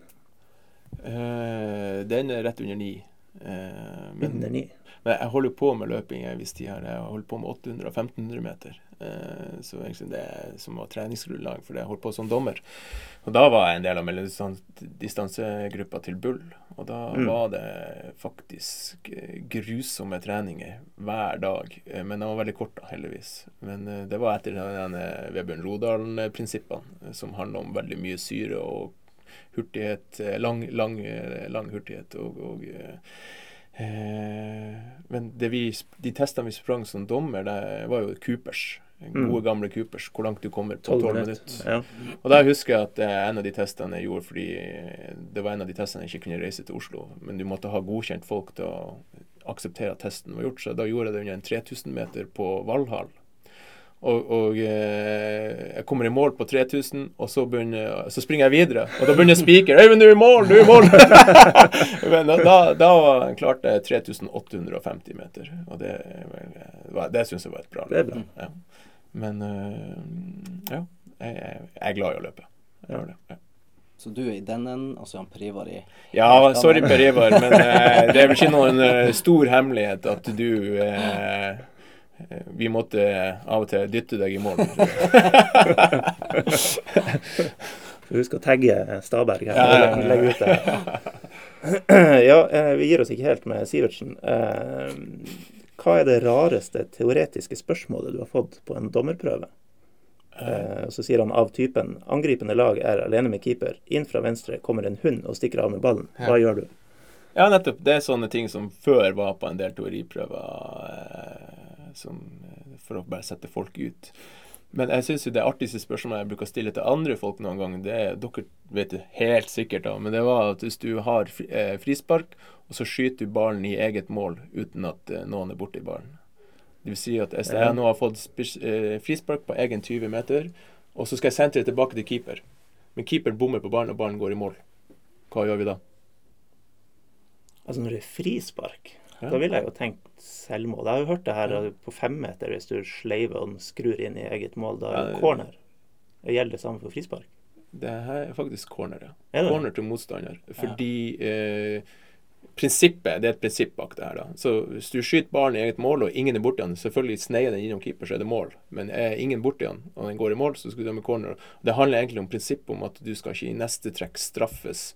Den er rett under ni. Uh, men, under ni? Men jeg holder på med løping en viss tid her. Jeg holder på med 800-1500 meter. Eh, så egentlig det som var treningsgrunnlag for det. Jeg holdt på som dommer. Og da var jeg en del av mellomdistansegruppa til Bull. Og da mm. var det faktisk eh, grusomme treninger hver dag. Eh, men de var veldig korte, heldigvis. Men det var etter Vebjørn Rodalen-prinsippene, som handler om veldig mye syre og hurtighet. Lang, lang, lang hurtighet og, og men vi, de testene vi sprang som dommer, det var jo Coopers. Gode, gamle Coopers. Hvor langt du kommer på 12 12 minutter. Ja. Og der husker jeg at eh, en av de testene jeg gjorde fordi det var en av de testene jeg ikke kunne reise til Oslo, men du måtte ha godkjent folk til å akseptere at testen var gjort, så da gjorde jeg det under en 3000 meter på Valhall. Og, og eh, jeg kommer i mål på 3000, og så, begynner, så springer jeg videre. Og da begynner spiker 'Øyvind, du er i mål! Du er i mål!' Men da, da, klarte jeg 3850 meter, og det, det syns jeg var et bra bra. Ja. Men eh, ja, jeg, jeg er glad i å løpe. Jeg gjør det. Ja. Så du er i den enden, og så er han Privar i Ja, sorry Per Ivar, men eh, det er vel ikke noen eh, stor hemmelighet at du eh, Vi måtte av og til dytte deg i mål. Husk å tagge Staberg her. Ja, ja, ja. Legg ut det. Ja, eh, vi gir oss ikke helt med Sivertsen. Hva er det rareste teoretiske spørsmålet du har fått på en dommerprøve? Eh, Så sier han av typen angripende lag er alene med keeper. Inn fra venstre kommer en hund og stikker av med ballen. Hva gjør du? Ja, nettopp. Det er sånne ting som før var på en del teoriprøver eh, som, eh, for å bare sette folk ut. Men jeg syns det artigste spørsmålet jeg bruker å stille til andre folk noen gang, det er Dere vet det helt sikkert, da, men det var at hvis du har fri, eh, frispark, og så skyter du ballen i eget mål uten at eh, noen er borti ballen. Det vil si at hvis jeg nå har fått eh, frispark på egen 20 meter, og så skal jeg sentre tilbake til keeper, men keeper bommer på ballen, og ballen går i mål, hva gjør vi da? Altså når det er frispark, Ja. da ville jeg jo tenkt selvmål. Jeg har jo hørt det her ja. på femmeter, hvis du sleiver og skrur inn i eget mål, da er det Ja, corner. Det gjelder det samme for frispark. Det her er faktisk corner, ja. Er? Corner til motstander. Fordi eh, prinsippet, det er et prinsipp bak det her. da. Så hvis du skyter ballen i eget mål, og ingen er borti den, selvfølgelig sneier den innom keeper, så er det mål. Men er ingen borti den, og den går i mål, så skal du dømme corner. Det handler egentlig om prinsippet om at du skal ikke i neste trekk straffes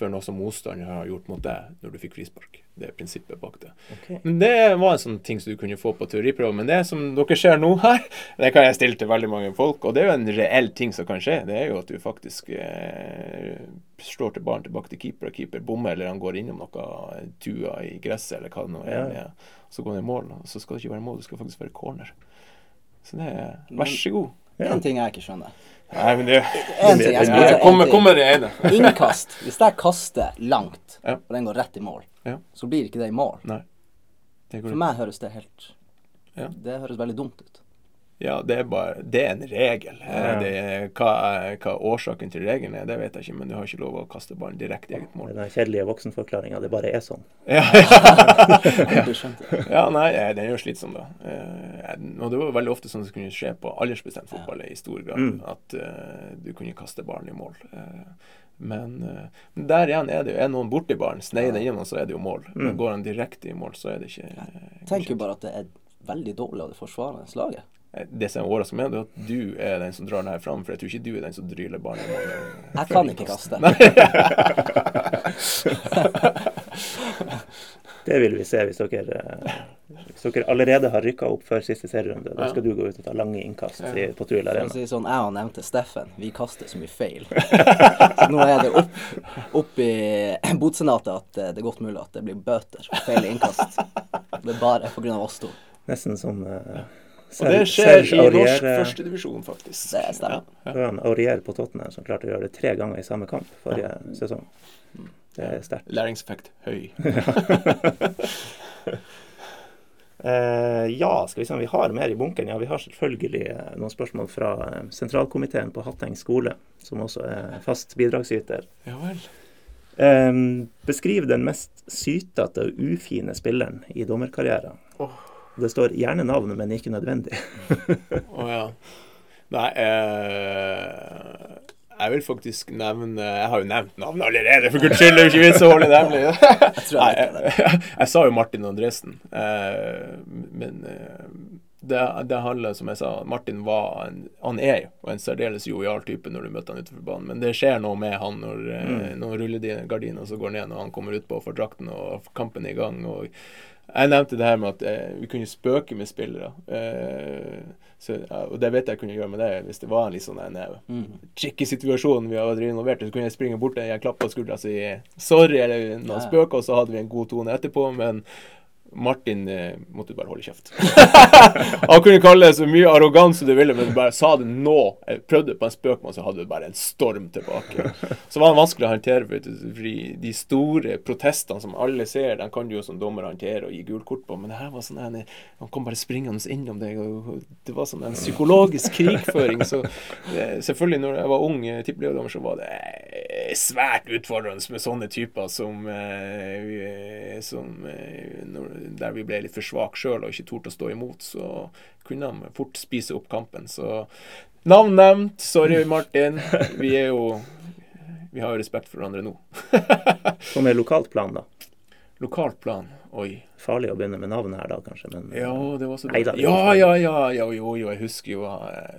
for noe som motstander har gjort mot deg når du fikk frispark. Det er prinsippet bak det. Okay. Men det var en sånn ting som du kunne få på teoriprøven. Men det som dere ser nå her, det kan jeg stille til veldig mange folk. Og det er jo en reell ting som kan skje. Det er jo at du faktisk eh, slår til ballen tilbake til keeper, og keeper bommer, eller han går innom noe tua i gresset, eller hva det nå er. Ja. Så går han i mål. Så skal det ikke være mål, det skal faktisk være corner. Så det er Vær så god. En ting jeg ikke skjønner. Nei, men det En ting jeg skjønner. ja, kommer, Kom kom det ene. Innkast. Hvis jeg kaster langt, Ja. og den går rett i mål, Ja. så blir ikke det i mål. Nei. Det går For meg høres det helt Ja. Det høres veldig dumt ut. Ja, det er bare Det er en regel. Ja. Det er, hva, hva årsaken til regelen er, det vet jeg ikke, men du har ikke lov å kaste ballen direkte i eget mål. Den kjedelige voksenforklaringa, det bare er sånn. Ja, ja. ja nei, eh, den er jo slitsom, da. Eh, Og det var veldig ofte sånn som kunne skje på aldersbestemt fotball i stor grad, Mm. at eh, du kunne kaste ballen i mål. Eh, men, uh, der igjen er det jo Er noen borti ballen, sneier den innom, så er det jo mål. Men går han direkte i mål, så er det ikke eh, Tenk jo bare at det er veldig dårlig av det forsvarende laget. Det som er meg, er at du er den som drar den her fram, for jeg tror ikke du er den som dryler barnet. Jeg kan ikke kaste. Det vil vi se hvis dere, hvis dere allerede har rykka opp før siste serierunde. Da skal du gå ut og ta lange innkast i, på Tuil Arena. si sånn, Jeg og nevnte Steffen, vi kaster så mye feil. Så nå er det opp, opp i botsenatet at eh, det er godt mulig at det blir bøter for feil innkast. Det er bare pga. oss to. Nesten som uh, Og det skjer i norsk Aurier, førstedivisjon, faktisk. Det stemmer. Ja, ja. Aurier på Tottenham som klarte å gjøre det tre ganger i samme kamp forrige sesong. Det er sterkt. Læringseffekt høy. uh, ja, skal vi se om vi har mer i bunkeren. Ja, vi har selvfølgelig eh, noen spørsmål fra eh, sentralkomiteen på Hatteng skole, som også er fast bidragsyter. Ja vel. Um, beskriv den mest sytete og ufine spilleren i dommerkarrieren. Åh. Det står gjerne navnet, men ikke nødvendig. Å ja. Nei, eh, jeg vil faktisk nevne Jeg har jo nevnt navnet allerede, for guds skyld! Det er jo ikke vits å holde tror Nei, jeg jeg, sa jo Martin Andresen, eh, men eh, det, det handler, som jeg sa, Martin var en, han er jo en særdeles jovial type når du møter han utenfor banen, men det skjer noe med han når, mm. når rullegardina så går ned når han kommer utpå og får drakten og kampen er i gang. og jeg nevnte det her med at eh, vi kunne spøke med spillere. Eh, så, ja, og det vet jeg kunne gjøre med det hvis det var en litt sånn en eh, Mm. tricky situasjon vi hadde involvert i. Så kunne jeg springe bort til jeg på skuldra og si sorry, eller noen Ja. spøker, og så hadde vi en god tone etterpå. Men Martin eh, måtte bare holde kjeft. han kunne kalle det så mye arroganse du ville, men du bare sa det nå. Jeg prøvde på en spøk, men så hadde du bare en storm tilbake. Så var det vanskelig å håndtere, fordi de store protestene som alle ser, den kan du jo som dommer håndtere og gi gult kort på, men det her var sånn en, Han kom bare springende innom deg, og det var sånn en psykologisk krigføring. Så eh, selvfølgelig, når jeg var ung tippeligadommer, så var det eh, svært utfordrende med sånne typer som, eh, som der vi ble litt for svake sjøl og ikke torde å stå imot, så kunne de fort spise opp kampen. Så navn nevnt. Sorry, Martin. Vi er jo Vi har jo respekt for hverandre nå. Hva med lokalt plan, da? Lokalt plan, oi. Farlig å begynne med navnet her da, kanskje, men Ja, det var så Nei, da, ja, ja, ja, ja, jo, jo, jeg husker jo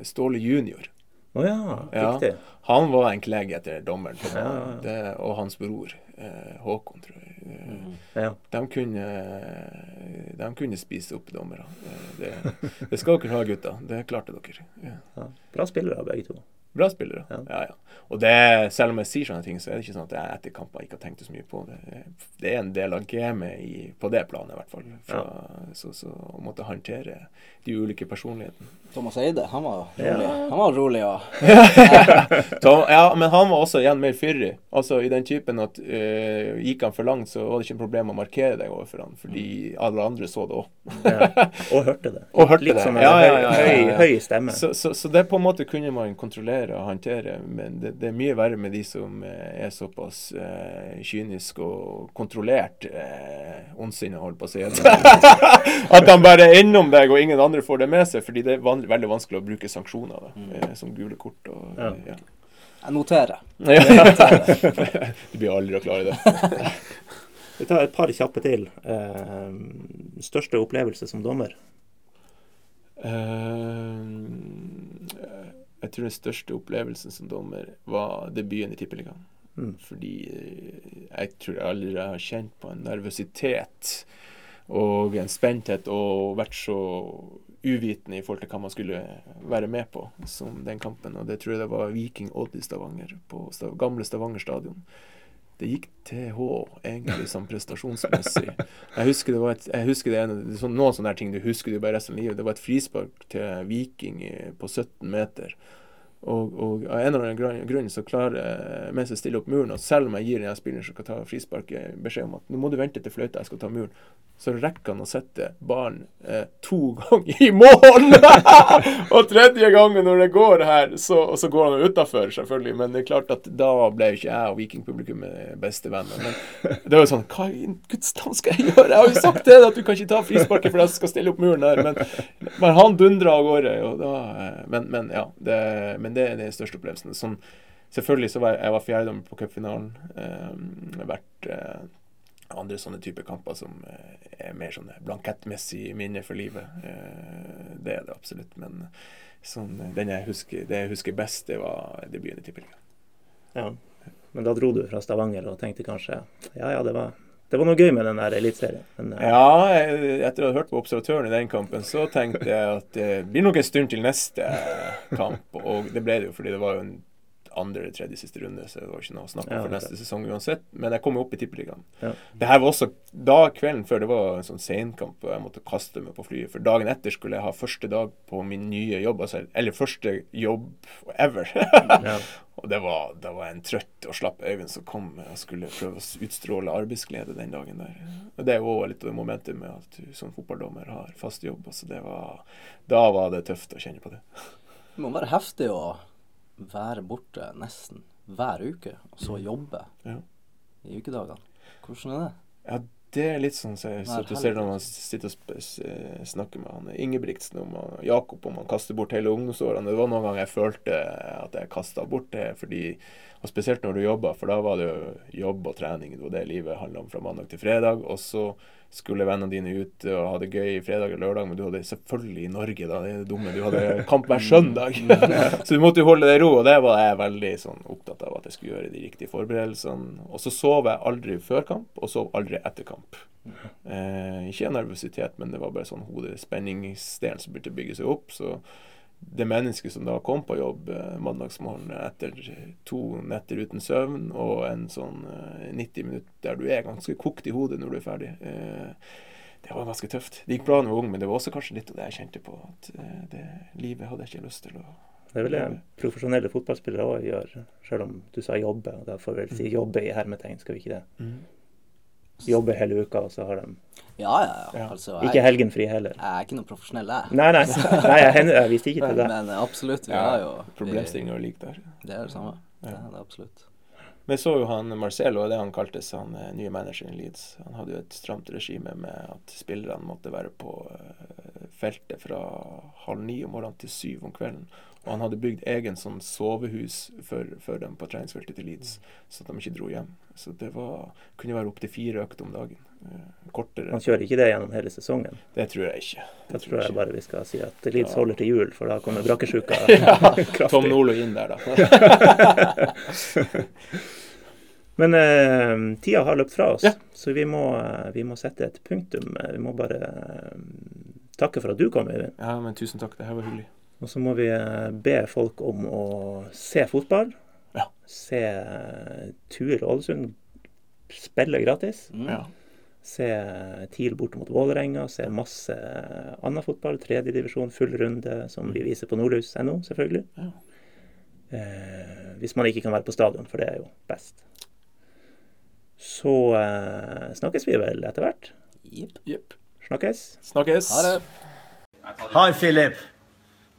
Ståle junior. Å oh, ja, riktig. Ja, han var en klegg etter dommeren, ja, ja. Det, og hans bror eh, Håkon, tror jeg. Mm. De, kunne, de kunne spise opp dommere. Det, det, skal dere ha, gutter. Det klarte dere. Ja. Bra spillere, begge to. Bra spillere. Ja, ja. Og det, selv om jeg sier sånne ting, så er det ikke sånn at jeg etter kamper ikke har tenkt så mye på det. Det er en del av gamet i, på det planet, i hvert fall. Fra, ja. så, så, å måtte håndtere de ulike personlighetene. Thomas Eide, han var rolig. Ja. Han var rolig, ja. Tom, ja, men han var også igjen mer fyrig. Altså i den typen at uh, gikk han for langt, så var det ikke et problem å markere deg overfor han, fordi alle andre så det òg. Og hørte det. Og hørte Litt det. sånn høy, høy, stemme. Så, så, så det på en måte kunne man kontrollere og håndtere, men det, det er mye verre med de som eh, er såpass eh, kynisk og kontrollert eh, ondsinne, holdt på å si. At de bare er innom deg, og ingen andre får det med seg. Fordi det er van veldig vanskelig å bruke sanksjoner da, mm. eh, som gule kort. Og, ja. Ja. Jeg noterer. du blir aldri å klare det. Vi tar et par kjappe til. Eh, største opplevelse som dommer? Uh, jeg tror den største opplevelsen som dommer var debuten i Tippeligaen. Mm. Fordi eh, jeg tror jeg aldri har kjent på en nervøsitet og en spenthet og vært så uvitende i forhold til hva man skulle være med på som den kampen. Og det tror jeg det var Viking Odd i Stavanger, på gamle Stavanger stadion. Det gikk til H, egentlig, sånn prestasjonsmessig. Jeg husker det var et, jeg husker det sånn, noen sånne ting du husker du bare resten av livet. Det var et frispark til Viking på 17 meter. Og, og, av en eller annen grunn så klarer mens jeg stiller opp muren, og selv om jeg gir den spilleren som skal ta frisparket, beskjed om at nå må du vente til fløyta, jeg skal ta muren, så rekker han å sette ballen eh, to ganger i mål! og tredje gangen når det går her, så, så går han utafor, selvfølgelig. Men det er klart at da ble ikke jeg og vikingpublikummet bestevenner. Men det var jo sånn Hva i Guds navn skal jeg gjøre? Jeg har jo sagt det, at du kan ikke ta frisparket for jeg skal stille opp muren her. Men, men han dundra av gårde. Da, eh, men, men, ja. Det, men det er den største opplevelsen. Sånn, selvfølgelig så var jeg, jeg var fjerdedommer på cupfinalen. Eh, vært eh, andre sånne typer kamper som eh, er mer sånne blankettmessig minne for livet. Eh, det er det absolutt. Men sånn, den jeg husker, det jeg husker best, det var debuten i Tippeligaen. Ja. Men da dro du fra Stavanger og tenkte kanskje ja ja, det var, det var noe gøy med den eliteserien. Ja, etter å ha hørt på observatøren i den kampen, så tenkte jeg at det blir nok en stund til neste kamp. Og det ble det jo, fordi det var jo en andre eller tredje siste runde, så det var ikke noe å snakke om for neste sesong uansett. Men jeg kom jo opp i Tippeligaen. Ja. Det her var også da kvelden før det var en sånn senkamp, og jeg måtte kaste meg på flyet. For dagen etter skulle jeg ha første dag på min nye jobb, altså, eller første jobb ever. ja. Og det var, det var, en trøtt og slapp Øyvind som kom og skulle prøve å utstråle arbeidsglede den dagen der. Og Det er jo litt av det momentet med at du som fotballdommer har fast jobb. Altså det var, da var det tøft å kjenne på det. Det må være heftig å være borte nesten hver uke, og så mm. jobbe ja. i ukedagene. Hvordan er det? Ja, det er litt sånn som så du ser når man sitter og snakker med han Ingebrigtsen om Jakob om han kaster bort hele ungdomsårene. Det var noen ganger jeg følte at jeg kasta bort det fordi og Spesielt når du jobba, for da var det jo jobb og trening. Det var det livet handla om fra mandag til fredag. Og så skulle vennene dine ut og ha det gøy fredag og lørdag, men du hadde selvfølgelig i Norge, da, det er det dumme, du hadde kamp hver søndag. så du måtte jo holde deg i ro, og det var jeg veldig sånn, opptatt av at jeg skulle gjøre de riktige forberedelsene. Og så sov jeg aldri før kamp, og sov aldri etter kamp. Eh, ikke nervøsitet, men det var bare sånn hodespenningsdelen som burde bygge seg opp. så det mennesket som da kom på jobb eh, mandagsmorgen etter to netter uten søvn og en sånn eh, 90 minutter der du er ganske kokt i hodet når du er ferdig, eh, det var ganske tøft. Det gikk bra da jeg var ung, men det var også kanskje litt av det jeg kjente på. At eh, det livet hadde jeg ikke lyst til å Det vel det profesjonelle fotballspillere òg gjøre, selv om du sa jobbe. og Da får vi vel si jobbe i hermetegn, skal vi ikke det? Mm. Jobbe hele uka, og så har de Ja, ja, ja. Altså, ikke jeg, helgen fri heller. jeg er ikke noe profesjonell, jeg. Nei, nei, nei jeg, jeg viste ikke til det. Men absolutt, vi Ja, har jo Problemstillinga er lik der. Det er det samme. Ja. Det er det absolutt. Men så jo han Marcelo, det han kaltes han eh, nye manageren i Leeds. Han hadde jo et stramt regime med at spillerne måtte være på eh, feltet fra halv ni om morgenen til syv om kvelden. Og han hadde bygd egen sånn sovehus for, for dem på treningsfeltet til Leeds, så at de ikke dro hjem. Så det var, kunne være opptil fire økter om dagen. Eh, Kortere. Han kjører ikke det gjennom hele sesongen. Det tror jeg ikke. Det tror jeg ikke. bare vi skal si at Leeds holder til jul, for da kommer brakkesjuka Tom kraftig. Nolo inn der, da. Men eh, tida har løpt fra oss, Ja. så vi må, eh, vi må sette et punktum. Eh, Vi må bare takke for at du kom, Øyvind. Ja, men tusen takk. Det her var hyggelig. Og så må vi eh, be folk om å se fotball. Ja. Se Tur Ålesund spille gratis. Mm. Ja. Se eh, TIL borte mot Vålerenga. Se masse eh, annen fotball. Tredjedivisjon, full runde, som vi viser på nordlys.no, selvfølgelig. Ja. Eh, hvis man ikke kan være på stadion, for det er jo best. Så eh, snakkes vi vel etter hvert. Jepp. Jepp. Snakkes. Snakkes. Ha det. Hei, Philip.